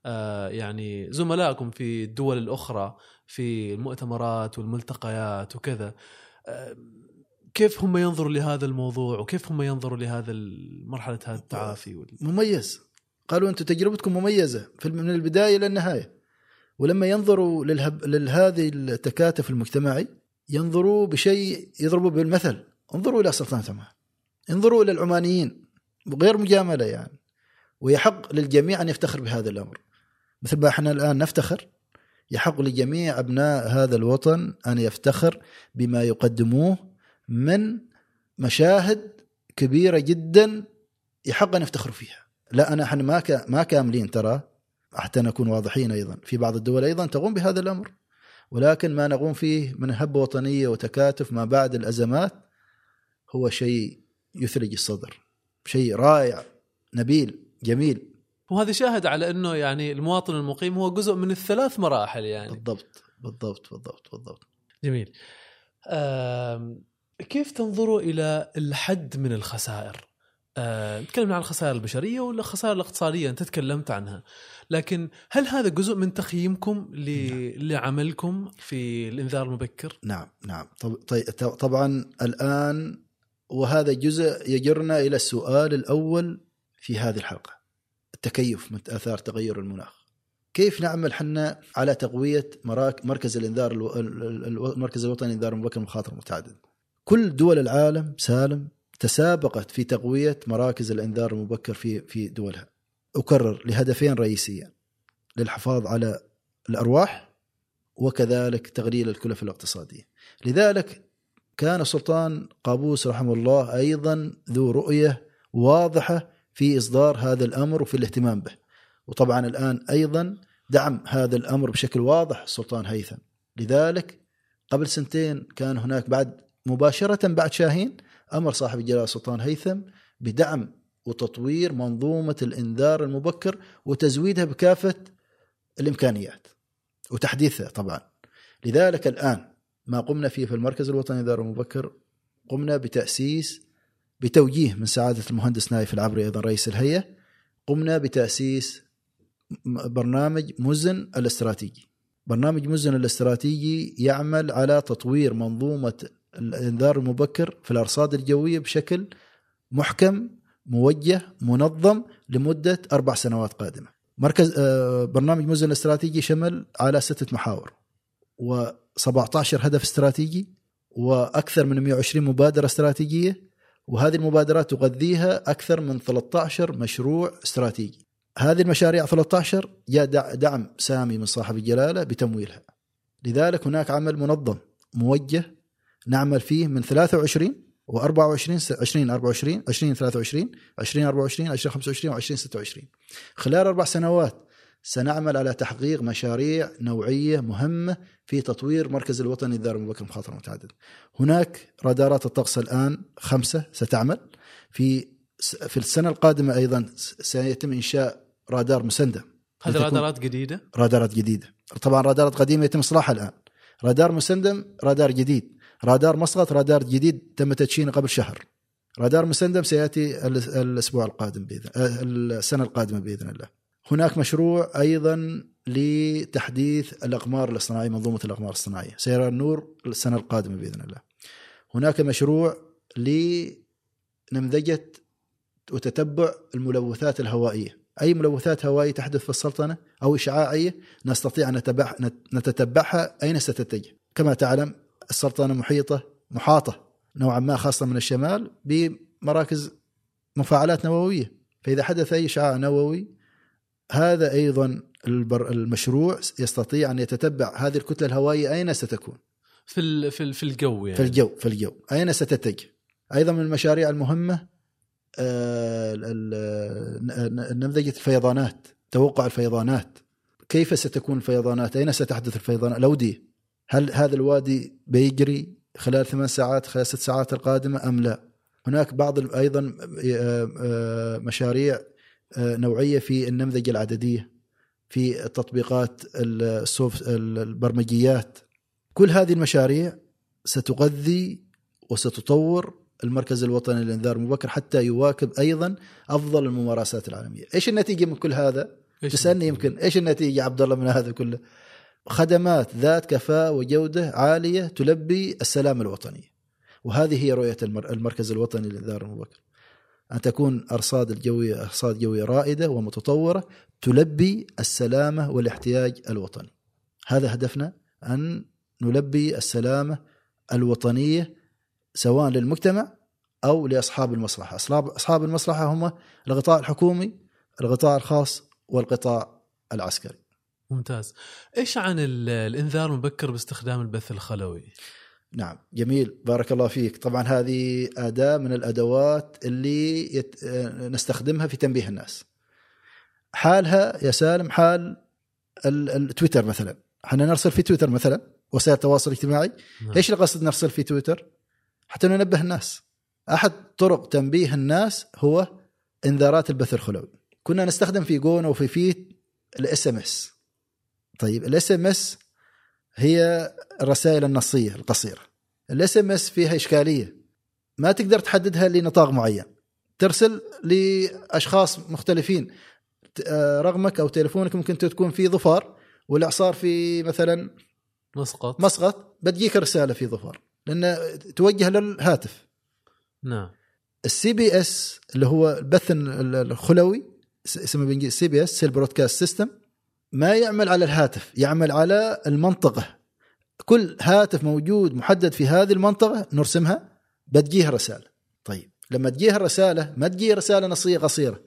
آه، يعني زملائكم في الدول الأخرى. في المؤتمرات والملتقيات وكذا. كيف هم ينظروا لهذا الموضوع وكيف هم ينظروا لهذا مرحلة هذا التعافي وال- مميز. قالوا أنتم تجربتكم مميزة من البداية إلى النهاية. ولما ينظروا للهب... لهذه التكاتف المجتمعي ينظروا بشيء يضربوا بالمثل. انظروا إلى سلطنه عمان انظروا إلى العمانيين غير مجاملة يعني. ويحق للجميع أن يفتخر بهذا الأمر. مثل ما إحنا الآن نفتخر يحق لجميع أبناء هذا الوطن أن يفتخر بما يقدموه من مشاهد كبيرة جدا يحق أن يفتخروا فيها. لا أنا إحنا ما ما كاملين ترى حتى نكون واضحين أيضا في بعض الدول أيضا تقوم بهذا الأمر. ولكن ما نقوم فيه من هبة وطنية وتكاتف ما بعد الأزمات هو شيء يثلج الصدر شيء رائع نبيل جميل. وهذا شاهد على إنه يعني المواطن المقيم هو جزء من الثلاث مراحل يعني. بالضبط بالضبط بالضبط بالضبط. جميل. كيف تنظروا إلى الحد من الخسائر؟ تكلمنا عن الخسائر البشرية والخسائر الاقتصادية؟ أنت تكلمت عنها. لكن هل هذا جزء من تقييمكم ل- لعملكم في الإنذار المبكر؟ نعم نعم. طب طبعا الآن وهذا جزء يجرنا إلى السؤال الأول في هذه الحلقة. التكيف من آثار تغير المناخ. كيف نعمل حنا على تقوية مركز الإنذار المركز الوطني للانذار المبكر المخاطر المتعدده كل دول العالم سالم تسابقت في تقوية مراكز الإنذار المبكر في في دولها. أكرر لهدفين رئيسيين للحفاظ على الأرواح وكذلك تقليل الكلف الاقتصادية. لذلك كان السلطان قابوس رحمه الله أيضا ذو رؤية واضحة في إصدار هذا الأمر وفي الاهتمام به. وطبعا الآن أيضا دعم هذا الأمر بشكل واضح السلطان هيثم. لذلك قبل سنتين كان هناك بعد مباشرة بعد شاهين أمر صاحب الجلالة السلطان هيثم بدعم وتطوير منظومة الإنذار المبكر وتزويدها بكافة الإمكانيات وتحديثها طبعا. لذلك الآن ما قمنا فيه في المركز الوطني للإنذار المبكر قمنا بتأسيس بتوجيه من سعادة المهندس نايف العبري أيضا رئيس الهيئة قمنا بتأسيس م- برنامج مزن الاستراتيجي برنامج مزن الاستراتيجي يعمل على تطوير منظومة الإنذار المبكر في الأرصاد الجوية بشكل محكم موجه منظم لمدة أربع سنوات قادمة. مركز آه، برنامج مزن الاستراتيجي شمل على ستة محاور و17 هدف استراتيجي وأكثر من 120 مبادرة استراتيجية وهذه المبادرات تغذيها أكثر من 13 مشروع استراتيجي. هذه المشاريع 13 جاء دع- دعم سامي من صاحب الجلالة بتمويلها. لذلك هناك عمل منظم موجه نعمل فيه من 23 و24 20 24 20 23 20 24 20 25 و20 26 خلال أربع سنوات سنعمل على تحقيق مشاريع نوعية مهمة في تطوير مركز الوطني للدار المبكر مخاطره متعدده. هناك رادارات الطقس الآن خمسة ستعمل. في في السنة القادمة أيضا سيتم إنشاء رادار مسندم هذه رادارات جديدة؟ رادارات جديدة. طبعا رادارات قديمة يتم إصلاحها الآن. رادار مسندم رادار جديد. رادار مسقط رادار جديد تم تدشينه قبل شهر. رادار مسندم سيأتي ال- الأسبوع القادم باذن آه، السنة القادمة بإذن الله. هناك مشروع أيضا لتحديث الأقمار الإصطناعية منظومة الأقمار الصناعيه سيرى النور السنة القادمة بإذن الله. هناك مشروع لنمذجة وتتبع الملوثات الهوائية. أي ملوثات هوائية تحدث في السلطنة أو إشعاعية نستطيع أن نتتبعها أين ستتجه. كما تعلم السلطنة محيطة محاطة نوعا ما خاصة من الشمال بمراكز مفاعلات نووية. فإذا حدث أي إشعاع نووي هذا أيضا المشروع يستطيع أن يتتبع هذه الكتلة الهوائية أين ستكون؟ في في في الجو يعني. في الجو في الجو. أين ستتجه؟ أيضا من المشاريع المهمة آه، نمذجة الفيضانات توقع الفيضانات. كيف ستكون الفيضانات؟ أين ستحدث الفيضانات الأودية. هل هذا الوادي بيجري خلال ثمان ساعات خلال ست ساعات القادمة أم لا؟ هناك بعض أيضا آه، آه، مشاريع نوعية في النمذجة العددية في التطبيقات السوفت البرمجيات كل هذه المشاريع ستغذي وستطور المركز الوطني للإنذار المبكر حتى يواكب أيضا أفضل الممارسات العالمية، إيش النتيجة من كل هذا؟ إيش تسألني يمكن إيش النتيجة عبد الله من هذا كله؟ خدمات ذات كفاءة وجودة عالية تلبي السلام الوطني. وهذه هي رؤية المر- المركز الوطني للإنذار المبكر. أن تكون أرصاد الجويه أرصاد جوية رائدة ومتطورة تلبي السلامة والاحتياج الوطني. هذا هدفنا أن نلبي السلامة الوطنية سواء للمجتمع أو لأصحاب المصلحة، اصحاب أصحاب المصلحة هم القطاع الحكومي، القطاع الخاص والقطاع العسكري. ممتاز إيش عن ال- الإنذار المبكر باستخدام البث الخلوي نعم جميل. بارك الله فيك. طبعا هذه أداة من الأدوات اللي يت... نستخدمها في تنبيه الناس. حالها يا سالم حال ال- التويتر مثلا. إحنا نرسل في تويتر مثلا وسائل التواصل الاجتماعي. نعم. إيش القصد نرسل في تويتر؟ حتى ننبه الناس. أحد طرق تنبيه الناس هو إنذارات البث الخلوي. كنا نستخدم في جونو وفي فيت ال SMS. طيب ال SMS هي الرسائل النصية القصيرة. ال SMS فيها إشكالية. ما تقدر تحددها لنطاق معين. ترسل لأشخاص مختلفين. آه، رقمك أو تليفونك ممكن تكون فيه ظفار والإعصار في مثلا مسقط. مسقط. بتجيك رسالة في ظفار. لأن توجه للهاتف. نعم. ال CBS اللي هو البث ال- الخلوي اسمه بالانجليزي CBS cell broadcast system ما يعمل على الهاتف يعمل على المنطقة. كل هاتف موجود محدد في هذه المنطقة نرسمها بتجيها رسالة. طيب لما تجيها الرسالة ما تجي رسالة نصية قصيرة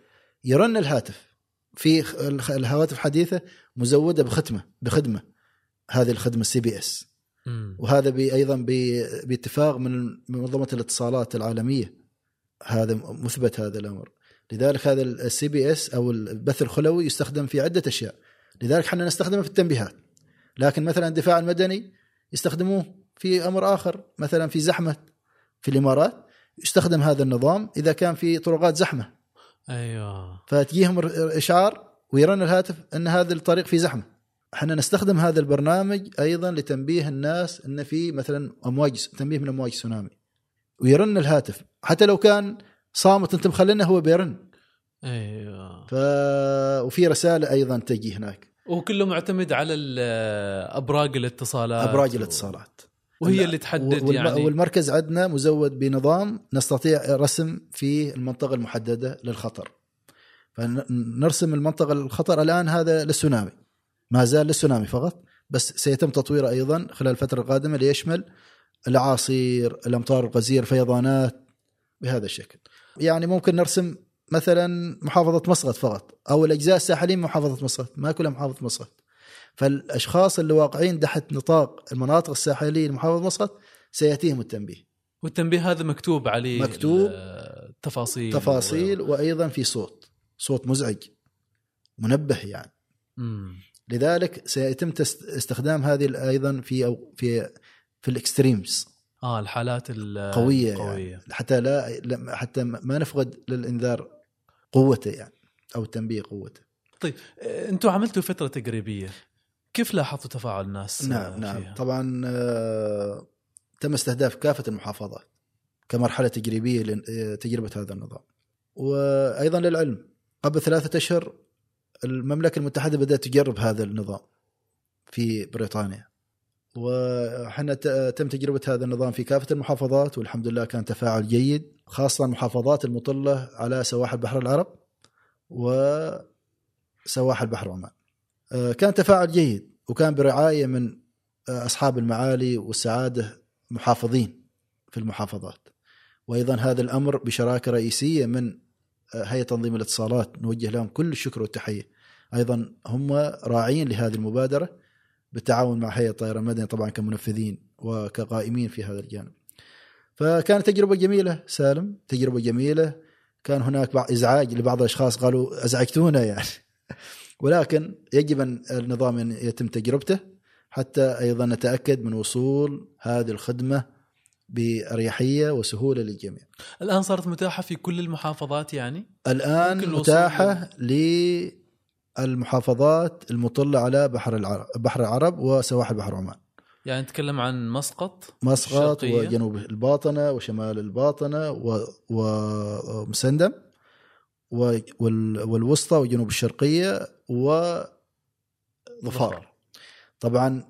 يرن الهاتف. في الهواتف الحديثة مزودة بختمة بخدمة. هذه الخدمة ال CBS. وهذا بي أيضا بي- باتفاق من منظمة الاتصالات العالمية. هذا مثبت هذا الأمر. لذلك هذا ال CBS أو البث الخلوي يستخدم في عدة أشياء. لذلك إحنا نستخدمه في التنبيهات. لكن مثلا الدفاع المدني يستخدموه في أمر آخر مثلا في زحمة في الإمارات يستخدم هذا النظام إذا كان في طرقات زحمة. أيوه. فتجيهم إشعار ويرن الهاتف إن هذا الطريق فيه زحمة. إحنا نستخدم هذا البرنامج أيضا لتنبيه الناس إن في مثلا أمواج تنبيه من أمواج تسونامي. ويرن الهاتف. حتى لو كان صامت أنت مخلينه هو بيرن. أيوه. ف... وفي رسالة أيضا تجي هناك. وكله معتمد على أبراج الاتصالات أبراج الاتصالات. وهي اللي تحدد والم- يعني. والمركز عندنا مزود بنظام نستطيع رسم في المنطقة المحددة للخطر. فنرسم المنطقة الخطر الآن هذا للسونامي. ما زال للسونامي فقط بس سيتم تطويره أيضا خلال الفترة القادمة ليشمل الاعاصير الأمطار الغزيره الفيضانات بهذا الشكل. يعني ممكن نرسم مثلا محافظة مسقط فقط أو الأجزاء الساحلية من محافظة مسقط ما كلها محافظة مسقط فالأشخاص اللي واقعين تحت نطاق المناطق الساحلية لمحافظه مسقط سيأتيهم التنبيه. والتنبيه هذا مكتوب عليه مكتوب. التفاصيل تفاصيل وأيضا في صوت صوت مزعج منبه يعني. مم. لذلك سيتم استخدام هذه أيضا في أو في في الإكستريمز. آه الحالات ال- قوية القويه يعني حتى لا لا- حتى ما نفقد للإنذار قوته يعني أو التنبيه قوته. آه، أنتم عملتوا فترة تقريبيه كيف لاحظتوا تفاعل الناس نعم آه، نعم. فيها؟ طبعا آه، تم استهداف كافة المحافظات كمرحلة تجريبية لتجربه هذا النظام. وأيضا للعلم قبل ثلاثة أشهر المملكة المتحدة بدأت تجرب هذا النظام في بريطانيا. وحنا تم تجربة هذا النظام في كافة المحافظات والحمد لله كان تفاعل جيد خاصة المحافظات المطلة على سواحل بحر العرب وسواحل بحر عمان. آه، كان تفاعل جيد وكان برعاية من آه، أصحاب المعالي والسعادة محافظين في المحافظات. وأيضا هذا الأمر بشراكة رئيسية من آه، هيئة تنظيم الاتصالات نوجه لهم كل الشكر والتحية. أيضا هم راعين لهذه المبادرة بالتعاون مع هيئة الطيران المدني طبعا كمنفذين وكقائمين في هذا الجانب. فكانت تجربة جميلة سالم تجربة جميلة. كان هناك بعض إزعاج لبعض الأشخاص قالوا أزعجتونا يعني. ولكن يجب أن النظام أن يتم تجربته حتى أيضا نتأكد من وصول هذه الخدمة بأريحية وسهولة للجميع. الآن صارت متاحة في كل المحافظات يعني؟ الآن ممكن الوصول متاحه للمحافظات المطلة على بحر العرب بحر العرب وسواحل بحر عمان. يعني نتكلم عن مسقط مسقط الشرقية. وجنوب الباطنة وشمال الباطنة و- ومسندم و- وال- والوسطى وجنوب الشرقية وظفار. طبعا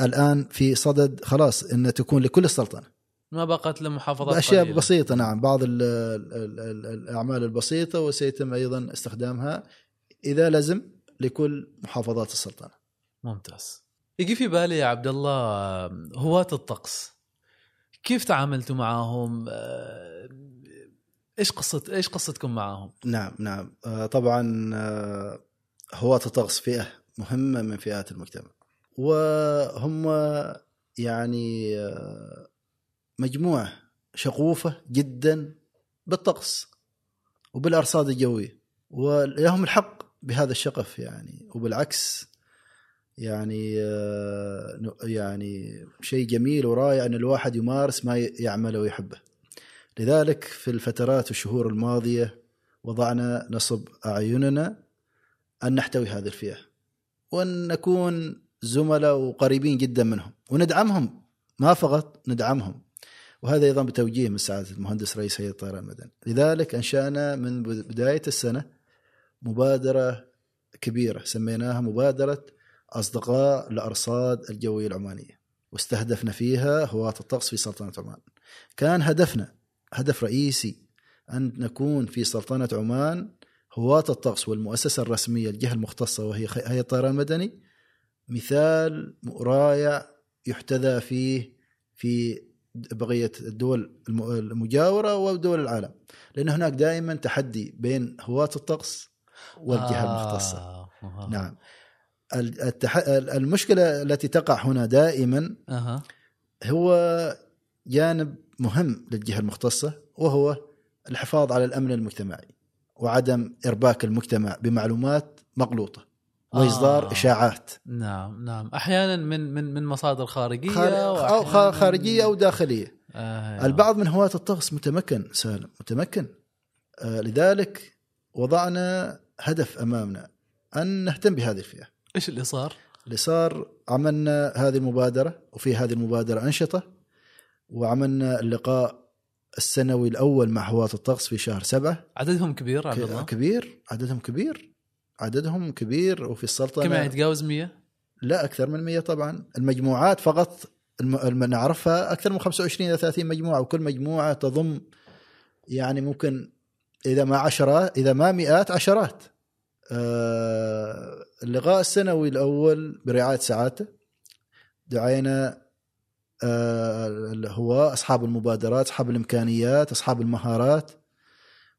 الآن في صدد خلاص ان تكون لكل السلطنة ما بقت لمحافظات بأشياء قليلة. بسيطة نعم بعض ال ال ال الأعمال البسيطة وسيتم أيضا استخدامها إذا لزم لكل محافظات السلطنة. ممتاز. يجي في بالي يا عبد الله هواة الطقس. كيف تعاملتوا معاهم إيش قصه إيش قصتكم معاهم نعم نعم. آه، طبعا آه، هواة الطقس فئة مهمة من فئات المجتمع. وهم يعني آه، مجموعة شغوفة جدا بالطقس وبالأرصاد الجوية. ولهم الحق بهذا الشغف يعني. وبالعكس يعني آه، يعني شيء جميل ورائع إن الواحد يمارس ما يعمله ويحبه. لذلك في الفترات والشهور الماضية وضعنا نصب أعيننا أن نحتوي هذه الفئة وأن نكون زملاء وقريبين جدا منهم وندعمهم ما فقط ندعمهم. وهذا أيضا بتوجيه من سعاده المهندس رئيس هيئة الطيران المدني. لذلك أنشأنا من بداية السنة مبادرة كبيرة سميناها مبادرة أصدقاء الأرصاد الجوية العمانية واستهدفنا فيها هواة الطقس في سلطنة عمان. كان هدفنا هدف رئيسي أن نكون في سلطنة عمان هواة الطقس والمؤسسة الرسمية الجهة المختصة وهي هيئه الطيران المدني. مثال رائع يحتذى فيه في بقية الدول الم- المجاورة ودول العالم لأن هناك دائما تحدي بين هواة الطقس والجهة المختصة آه. آه. نعم ال- التح... المشكلة التي تقع هنا دائما أها هو جانب مهم للجهة المختصة وهو الحفاظ على الأمن المجتمعي وعدم إرباك المجتمع بمعلومات مغلوطة وإصدار آه. إشاعات نعم نعم أحيانا من من من مصادر خارجية خار... أو خارجية أو داخلية آه. البعض من هواة الطقس متمكن سالم متمكن آه لذلك وضعنا هدف أمامنا أن نهتم بهذه الفئة إيش اللي صار؟ اللي صار عملنا هذه المبادرة وفي هذه المبادرة أنشطة وعملنا اللقاء السنوي الأول مع هواة الطقس في شهر سبعة عددهم كبير عبد الله كبير عددهم كبير عددهم كبير وفي السلطنة كم يعني يتجاوز 100 لا أكثر من 100 طبعا المجموعات فقط. الم... نعرفها أكثر من 25 إلى 30 مجموعة وكل مجموعة تضم يعني ممكن إذا ما عشرات إذا ما مئات عشرات. آه اللقاء السنوي الأول برعاية سعادته. دعينا آه هو أصحاب المبادرات أصحاب الإمكانيات أصحاب المهارات.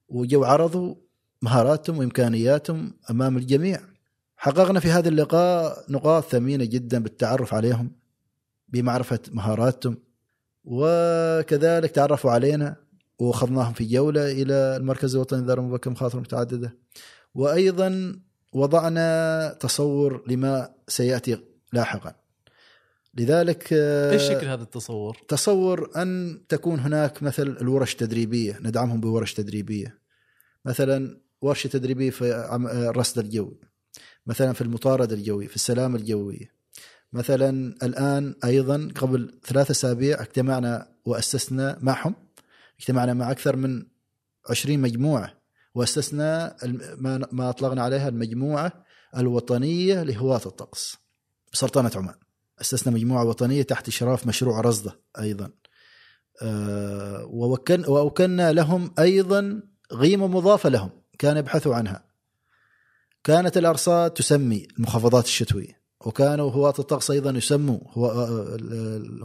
وجو عرضوا مهاراتهم وإمكانياتهم أمام الجميع. حققنا في هذا اللقاء نقاط ثمينة جدا بالتعرف عليهم بمعرفة مهاراتهم. وكذلك تعرفوا علينا وأخذناهم في جولة إلى المركز الوطني للاداره المبكره مخاطر متعددة. وأيضا وضعنا تصور لما سيأتي لاحقا. لذلك إيش شكل هذا التصور؟ تصور أن تكون هناك مثل الورش التدريبيه ندعمهم بورش تدريبية. مثلا ورشة تدريبية في الرصد الجوي. مثلا في المطارده الجويه في السلامه الجويه مثلا الآن أيضا قبل ثلاثة أسابيع اجتمعنا وأسسنا معهم. اجتمعنا مع أكثر من 20 مجموعة وأسسنا ما أطلقنا عليها المجموعة الوطنية لهواة الطقس بسلطنه عمان. أسسنا مجموعة وطنية تحت اشراف مشروع رصدة أيضا. أه ووكلنا لهم أيضا قيمه مضافة لهم كانوا يبحثوا عنها. كانت الأرصاد تسمي المخفضات الشتوية وكانوا هواة الطقس أيضا يسموا هو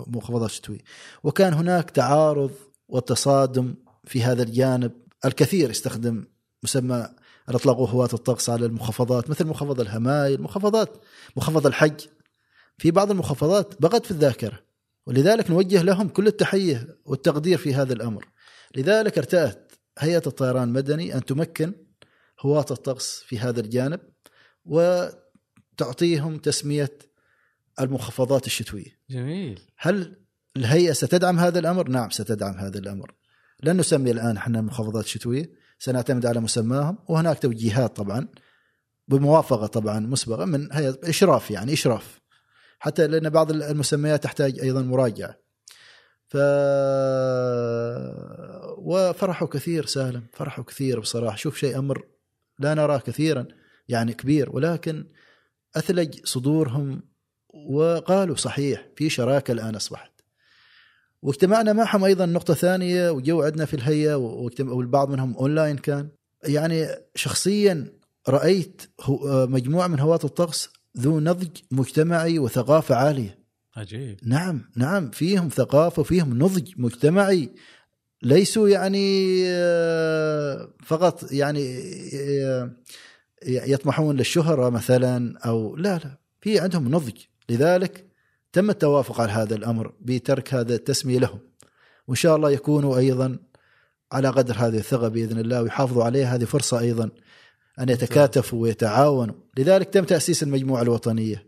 المخفضات الشتوية. وكان هناك تعارض وتصادم في هذا الجانب الكثير يستخدم مسمى اطلقوا هواة الطقس على المخفضات مثل مخفض الهمايل مخفضات مخفض الحج في بعض المخفضات بقت في الذاكرة ولذلك نوجه لهم كل التحية والتقدير في هذا الأمر لذلك ارتأت هيئة الطيران المدني أن تمكن هواة الطقس في هذا الجانب وتعطيهم تسمية المخفضات الشتوية. جميل. هل الهيئة ستدعم هذا الأمر؟ نعم ستدعم هذا الأمر. لن نسمي الآن إحنا المخفضات الشتويه، سنعتمد على مسماهم وهناك توجيهات طبعا بموافقة طبعا مسبقة من هيئة إشراف يعني إشراف. حتى لأن بعض المسميات تحتاج أيضا مراجعة. ف وفرحوا كثير سالم فرحوا كثير بصراحة شوف شيء أمر لا نراه كثيرا يعني كبير ولكن أثلج صدورهم وقالوا صحيح في شراكة الآن أصبحت واجتمعنا معهم أيضا نقطة ثانية وجو عندنا في الهيئة والبعض منهم أونلاين كان. يعني شخصيا رأيت مجموعة من هواة الطقس ذو نضج مجتمعي وثقافة عالية. عجيب. نعم نعم فيهم ثقافة وفيهم نضج مجتمعي. ليسوا يعني فقط يعني يطمحون للشهرة مثلا أو لا لا في عندهم نضج. لذلك تم التوافق على هذا الأمر بترك هذا التسمية لهم. وإن شاء الله يكونوا أيضا على قدر هذه الثقة بإذن الله ويحافظوا عليها. هذه فرصة أيضا أن يتكاتفوا ويتعاونوا. لذلك تم تأسيس المجموعة الوطنية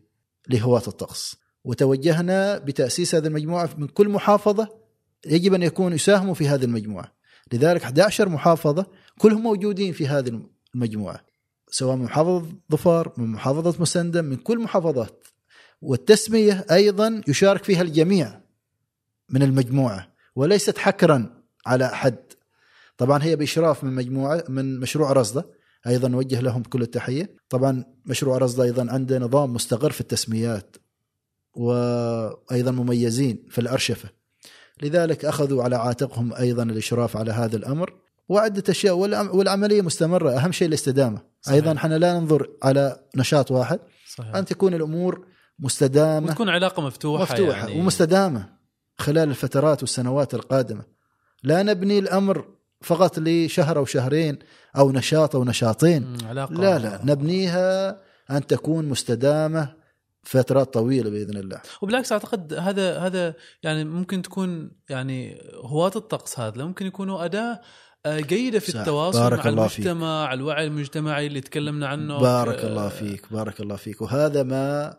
لهواة الطقس. وتوجهنا بتأسيس هذه المجموعة من كل محافظة يجب أن يكون يساهموا في هذه المجموعة. لذلك 11 محافظة كلهم موجودين في هذه المجموعة. سواء من محافظة ظفار من محافظة مسندم من كل محافظات والتسمية أيضا يشارك فيها الجميع من المجموعة وليست حكرا على أحد. طبعا هي بإشراف من مجموعة من مشروع رصدة أيضا نوجه لهم كل التحية. طبعا مشروع رصدة أيضا عنده نظام مستقر في التسميات وأيضا مميزين في الأرشفة. لذلك أخذوا على عاتقهم أيضا الإشراف على هذا الأمر وعدة أشياء والعملية مستمرة أهم شيء الاستدامة. صحيح. أيضا إحنا لا ننظر على نشاط واحد. صحيح. أن تكون الأمور مستدامة. وتكون علاقة مفتوحة مفتوحة يعني. ومستدامة خلال الفترات والسنوات القادمة. لا نبني الأمر فقط لشهر أو شهرين أو نشاط أو نشاطين. علاقة. لا لا نبنيها أن تكون مستدامة فترات طويلة بإذن الله. وبالعكس أعتقد هذا هذا يعني ممكن تكون يعني هواة الطقس هذا. ممكن يكونوا أداة جيدة في التواصل بارك مع الله المجتمع فيك. الوعي المجتمعي اللي تكلمنا عنه. بارك الله فيك بارك الله فيك. وهذا ما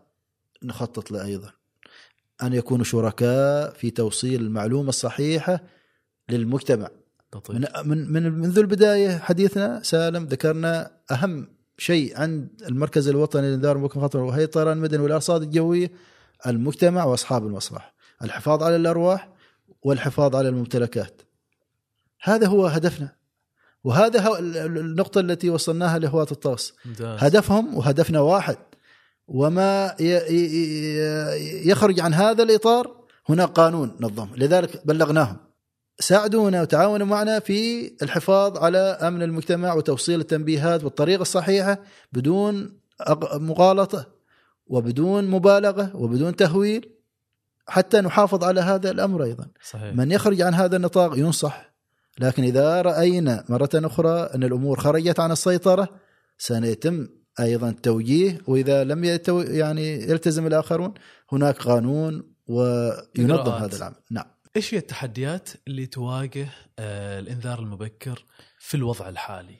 نخطط له أيضا. أن يكونوا شركاء في توصيل المعلومة الصحيحة للمجتمع. لطيف. من من من منذ البداية حديثنا سالم ذكرنا أهم شيء عند المركز الوطني للإنذار بمكان خطر وهيئة الطيران المدني والأرصاد الجوية المجتمع وأصحاب المصلحة. الحفاظ على الأرواح والحفاظ على الممتلكات. هذا هو هدفنا. وهذا هو النقطة التي وصلناها لهواة الطقس هدفهم وهدفنا واحد وما يخرج عن هذا الإطار هناك قانون نظم. لذلك بلغناهم. ساعدونا وتعاونوا معنا في الحفاظ على أمن المجتمع وتوصيل التنبيهات بالطريقة الصحيحة بدون مغالطة وبدون مبالغة وبدون تهويل حتى نحافظ على هذا الأمر أيضا. صحيح. من يخرج عن هذا النطاق ينصح لكن إذا رأينا مرة أخرى أن الأمور خرجت عن السيطرة سيتم أيضا التوجيه وإذا لم يتو يعني يلتزم الآخرون هناك قانون وينظم. هذا العمل. نعم. إيش هي التحديات اللي تواجه آه الإنذار المبكر في الوضع الحالي؟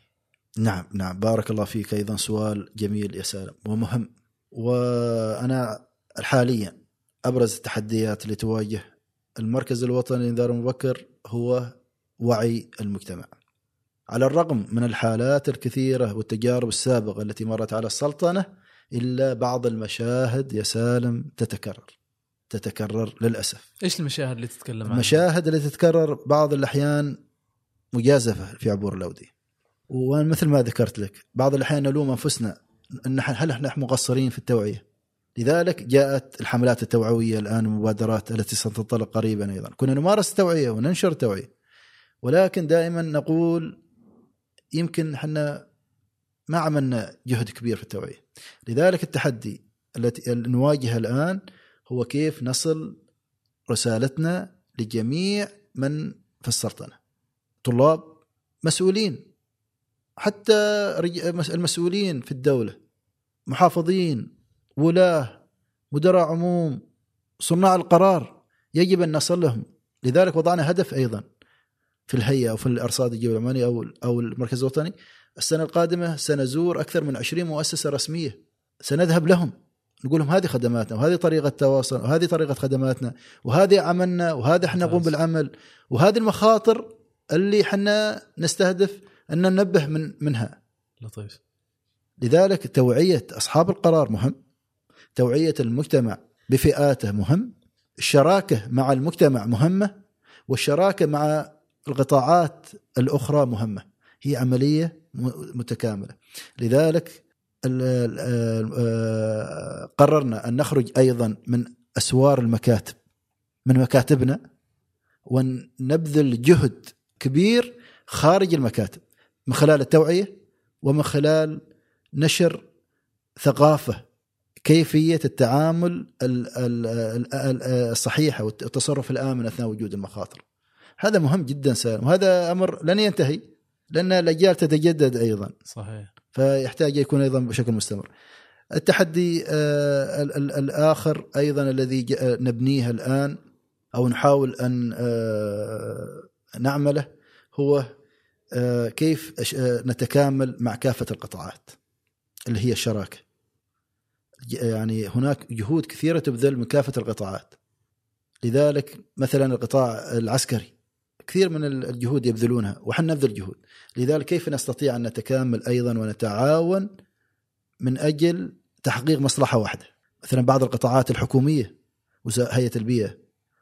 نعم نعم. بارك الله فيك. أيضا سؤال جميل يا سالم. ومهم. وأنا حاليا أبرز التحديات اللي تواجه المركز الوطني للإنذار المبكر هو وعي المجتمع. على الرغم من الحالات الكثيرة والتجارب السابقة التي مرت على السلطنة إلا بعض المشاهد يا سالم تتكرر. تتكرر للأسف. إيش المشاهد اللي تتكلم عنها؟ المشاهد اللي تتكرر بعض الأحيان مجازفة في عبور اللودي ومثل ما ذكرت لك بعض الأحيان نلوم أنفسنا أن هل نحن مقصرين في التوعية؟ لذلك جاءت الحملات التوعوية الآن المبادرات التي ستنطلق قريبا أيضا. كنا نمارس التوعية وننشر التوعية ولكن دائما نقول يمكن إحنا ما عملنا جهد كبير في التوعية. لذلك التحدي التي نواجهه الآن هو كيف نصل رسالتنا لجميع من في السلطنة طلاب مسؤولين حتى المسؤولين في الدولة محافظين ولاة مدراء عموم صناع القرار يجب أن نصل لهم لذلك وضعنا هدف أيضا. في الهيئة أو في الأرصاد الجوية العماني أو أو المركز الوطني. السنة القادمة سنزور أكثر من 20 مؤسسة رسمية. سنذهب لهم. نقول لهم هذه خدماتنا وهذه طريقة التواصل وهذه طريقة خدماتنا وهذه عملنا وهذا إحنا نقوم. بالعمل. وهذه المخاطر اللي إحنا نستهدف أن ننبه من منها. لطيف. لذلك توعية أصحاب القرار مهم. توعية المجتمع بفئاته مهم. الشراكة مع المجتمع مهمة. والشراكة مع القطاعات الأخرى مهمة. هي عملية م- متكاملة. لذلك قررنا أن نخرج أيضا من أسوار المكاتب من مكاتبنا ونبذل جهد كبير خارج المكاتب من خلال التوعية ومن خلال نشر ثقافة كيفية التعامل ال- ال- ال- ال- الصحيحة والتصرف الآمن أثناء وجود المخاطر. هذا مهم جدا سالم وهذا أمر لن ينتهي لأن الأجيال تتجدد أيضا صحيح فيحتاج يكون أيضا بشكل مستمر. التحدي آه، ال- ال- الآخر أيضا الذي نبنيه الآن أو نحاول أن آه، نعمله هو آه، كيف نتكامل مع كافة القطاعات اللي هي الشراكة. يعني هناك جهود كثيرة تبذل من كافة القطاعات. لذلك مثلا القطاع العسكري كثير من الجهود يبذلونها وحنا نبذل جهود. لذلك كيف نستطيع أن نتكامل أيضا ونتعاون من أجل تحقيق مصلحة واحدة مثلا بعض القطاعات الحكومية وزا- هيئة البيئة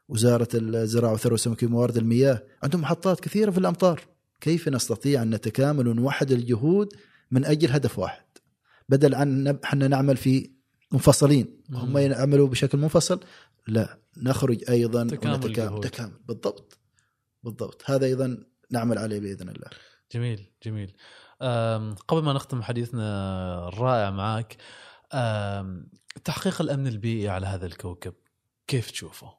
وزارة الزراعة والثروه السمكيه وموارد المياه عندهم محطات كثيرة في الأمطار كيف نستطيع أن نتكامل ونوحد الجهود من أجل هدف واحد بدل عن نب- إحنا نعمل في منفصلين هم. يعملوا بشكل منفصل لا نخرج أيضا تكامل ونتكامل. تكامل بالضبط بالضبط هذا أيضا نعمل عليه بإذن الله جميل جميل قبل ما نختم حديثنا الرائع معك تحقيق الأمن البيئي على هذا الكوكب كيف تشوفه؟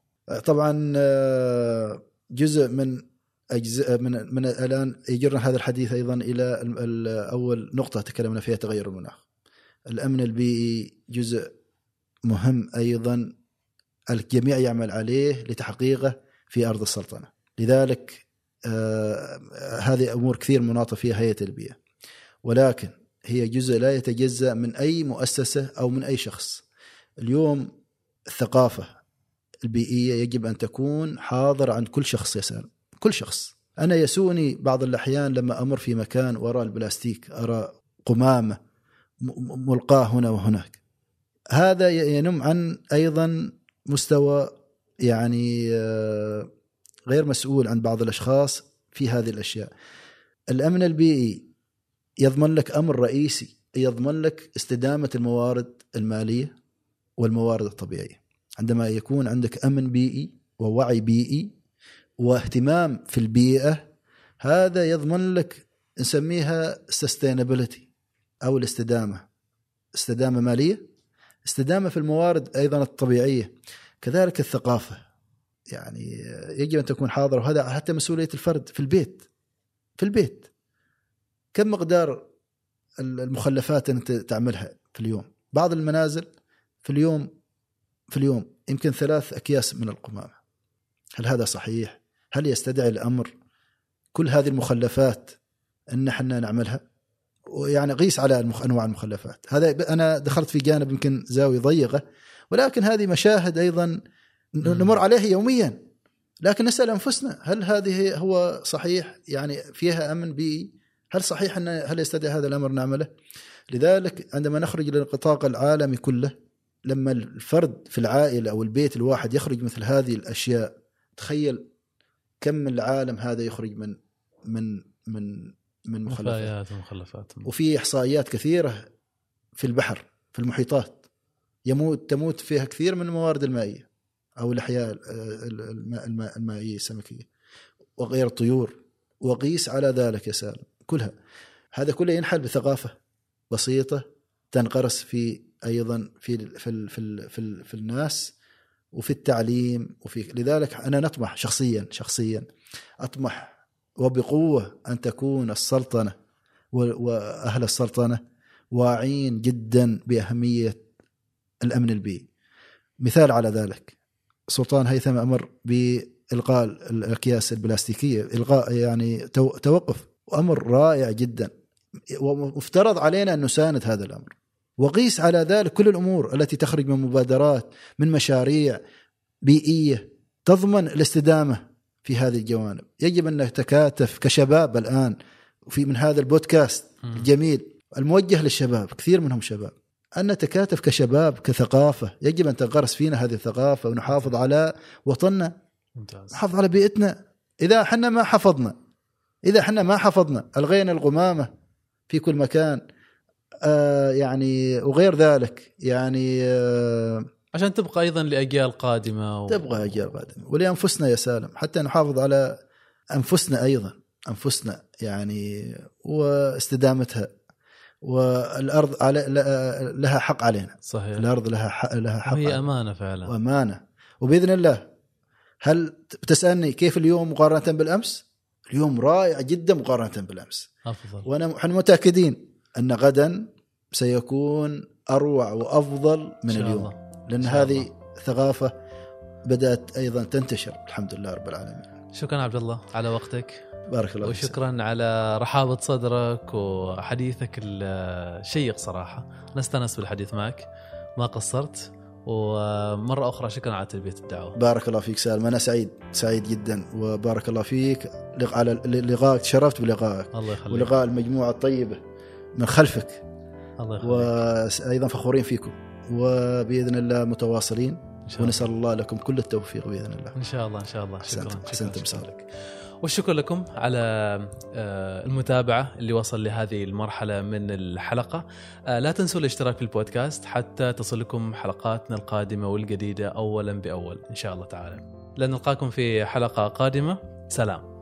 طبعا آه، جزء من اجزاء من من الآن يجرنا هذا الحديث أيضا إلى ال- ال- أول نقطة تكلمنا فيها تغير المناخ. الأمن البيئي جزء مهم أيضا الجميع يعمل عليه لتحقيقه في أرض السلطنة. لذلك آه، هذه أمور كثير مناطة فيها هيئة البيئه. ولكن هي جزء لا يتجزأ من أي مؤسسة أو من أي شخص. اليوم الثقافة البيئية يجب أن تكون حاضر عند كل شخص يسأل كل شخص أنا يسوني بعض الأحيان لما أمر في مكان وارى البلاستيك أرى قمامة ملقاة هنا وهناك هذا ينم عن أيضا مستوى يعني آه، غير مسؤول عند بعض الأشخاص في هذه الأشياء. الأمن البيئي يضمن لك أمر رئيسي يضمن لك استدامة الموارد المالية والموارد الطبيعية. عندما يكون عندك أمن بيئي ووعي بيئي واهتمام في البيئة هذا يضمن لك نسميها sustainability أو الاستدامة. استدامة مالية، استدامة في الموارد أيضا الطبيعية. كذلك الثقافة يعني يجب أن تكون حاضر وهذا حتى مسؤولية الفرد في البيت في البيت. كم مقدار المخلفات أنت تعملها في اليوم؟ بعض المنازل في اليوم في اليوم يمكن ثلاث أكياس من القمامة. هل هذا صحيح؟ هل يستدعي الأمر؟ كل هذه المخلفات إن إحنا نعملها؟ ويعني قيس على أنواع المخلفات. هذا أنا دخلت في جانب يمكن زاوية ضيقة ولكن هذه مشاهد أيضا نمر عليها يوميا. لكن نسأل أنفسنا هل هذه هو صحيح؟ يعني فيها أمن بيئي هل صحيح أن هل يستدعي هذا الأمر؟ نعمله؟ لذلك عندما نخرج للنطاق العالمي كله لما الفرد في العائلة أو البيت الواحد يخرج مثل هذه الأشياء تخيل كم العالم هذا يخرج من من من من مخلفات ومخلفات وفي إحصائيات كثيرة في البحر في المحيطات يموت تموت فيها كثير من الموارد المائية. أو الأحياء المائيه السمكية. وغير الطيور. وقيس على ذلك يا سالم. كلها. هذا كله ينحل بثقافة بسيطة تنقرس في أيضا في في في في, في الناس وفي التعليم وفي لذلك أنا نطمح شخصيا شخصيا أطمح وبقوة أن تكون السلطنة وأهل السلطنة واعين جدا بأهمية الأمن البيئي. مثال على ذلك. سلطان هيثم أمر بإلغاء الاكياس البلاستيكية إلغاء يعني توقف وأمر رائع جدا. ومفترض علينا أن نساند هذا الأمر. وقيس على ذلك كل الأمور التي تخرج من مبادرات من مشاريع بيئية تضمن الاستدامة في هذه الجوانب. يجب أن نتكاتف كشباب الآن في من هذا البودكاست الجميل الموجه للشباب كثير منهم شباب. أن نتكاتف كشباب كثقافة يجب أن تنغرس فينا هذه الثقافة ونحافظ على وطننا ممتاز. نحافظ على بيئتنا. إذا إحنا ما حفظنا إذا إحنا ما حفظنا ألغينا الغمامة في كل مكان آه يعني وغير ذلك يعني آه عشان تبقى أيضا لأجيال قادمة و... تبقى أجيال قادمة. ولأنفسنا يا سالم حتى نحافظ على أنفسنا أيضا أنفسنا يعني واستدامتها. والأرض على لها حق علينا. صحيح. الأرض لها حق لها حق هي أمانة فعلا. وأمانة. وبإذن الله هل بتسألني كيف اليوم مقارنة بالأمس؟ اليوم رائع جدا مقارنة بالأمس. أفضل. وأنا إحنا متأكدين أن غدا سيكون أروع وأفضل من اليوم. الله. لأن هذه الله. ثقافة بدأت أيضا تنتشر. الحمد لله رب العالمين. شكرا عبد الله على وقتك. بارك الله وشكرا فيك. على رحابة صدرك وحديثك الشيق صراحة. نستأنس بالحديث معك. ما قصرت. ومرة أخرى شكرا على تلبية الدعوة. بارك الله فيك سالم. أنا سعيد سعيد جدا. وبارك الله فيك. على لقائك تشرفت بلقائك. الله يخليك. ولقاء المجموعة الطيبة من خلفك. الله يخليك. وأيضا فخورين فيكم. وبإذن الله متواصلين. ونسأل الله لكم كل التوفيق بإذن الله. إن شاء الله إن شاء الله. شكرا أحسنتم شكرا. والشكر لكم على آه، المتابعة اللي وصل لهذه المرحلة من الحلقة. آه، لا تنسوا الاشتراك في البودكاست حتى تصلكم حلقاتنا القادمة والجديدة أولا بأول. إن شاء الله تعالى. لنلقاكم في حلقة قادمة. سلام.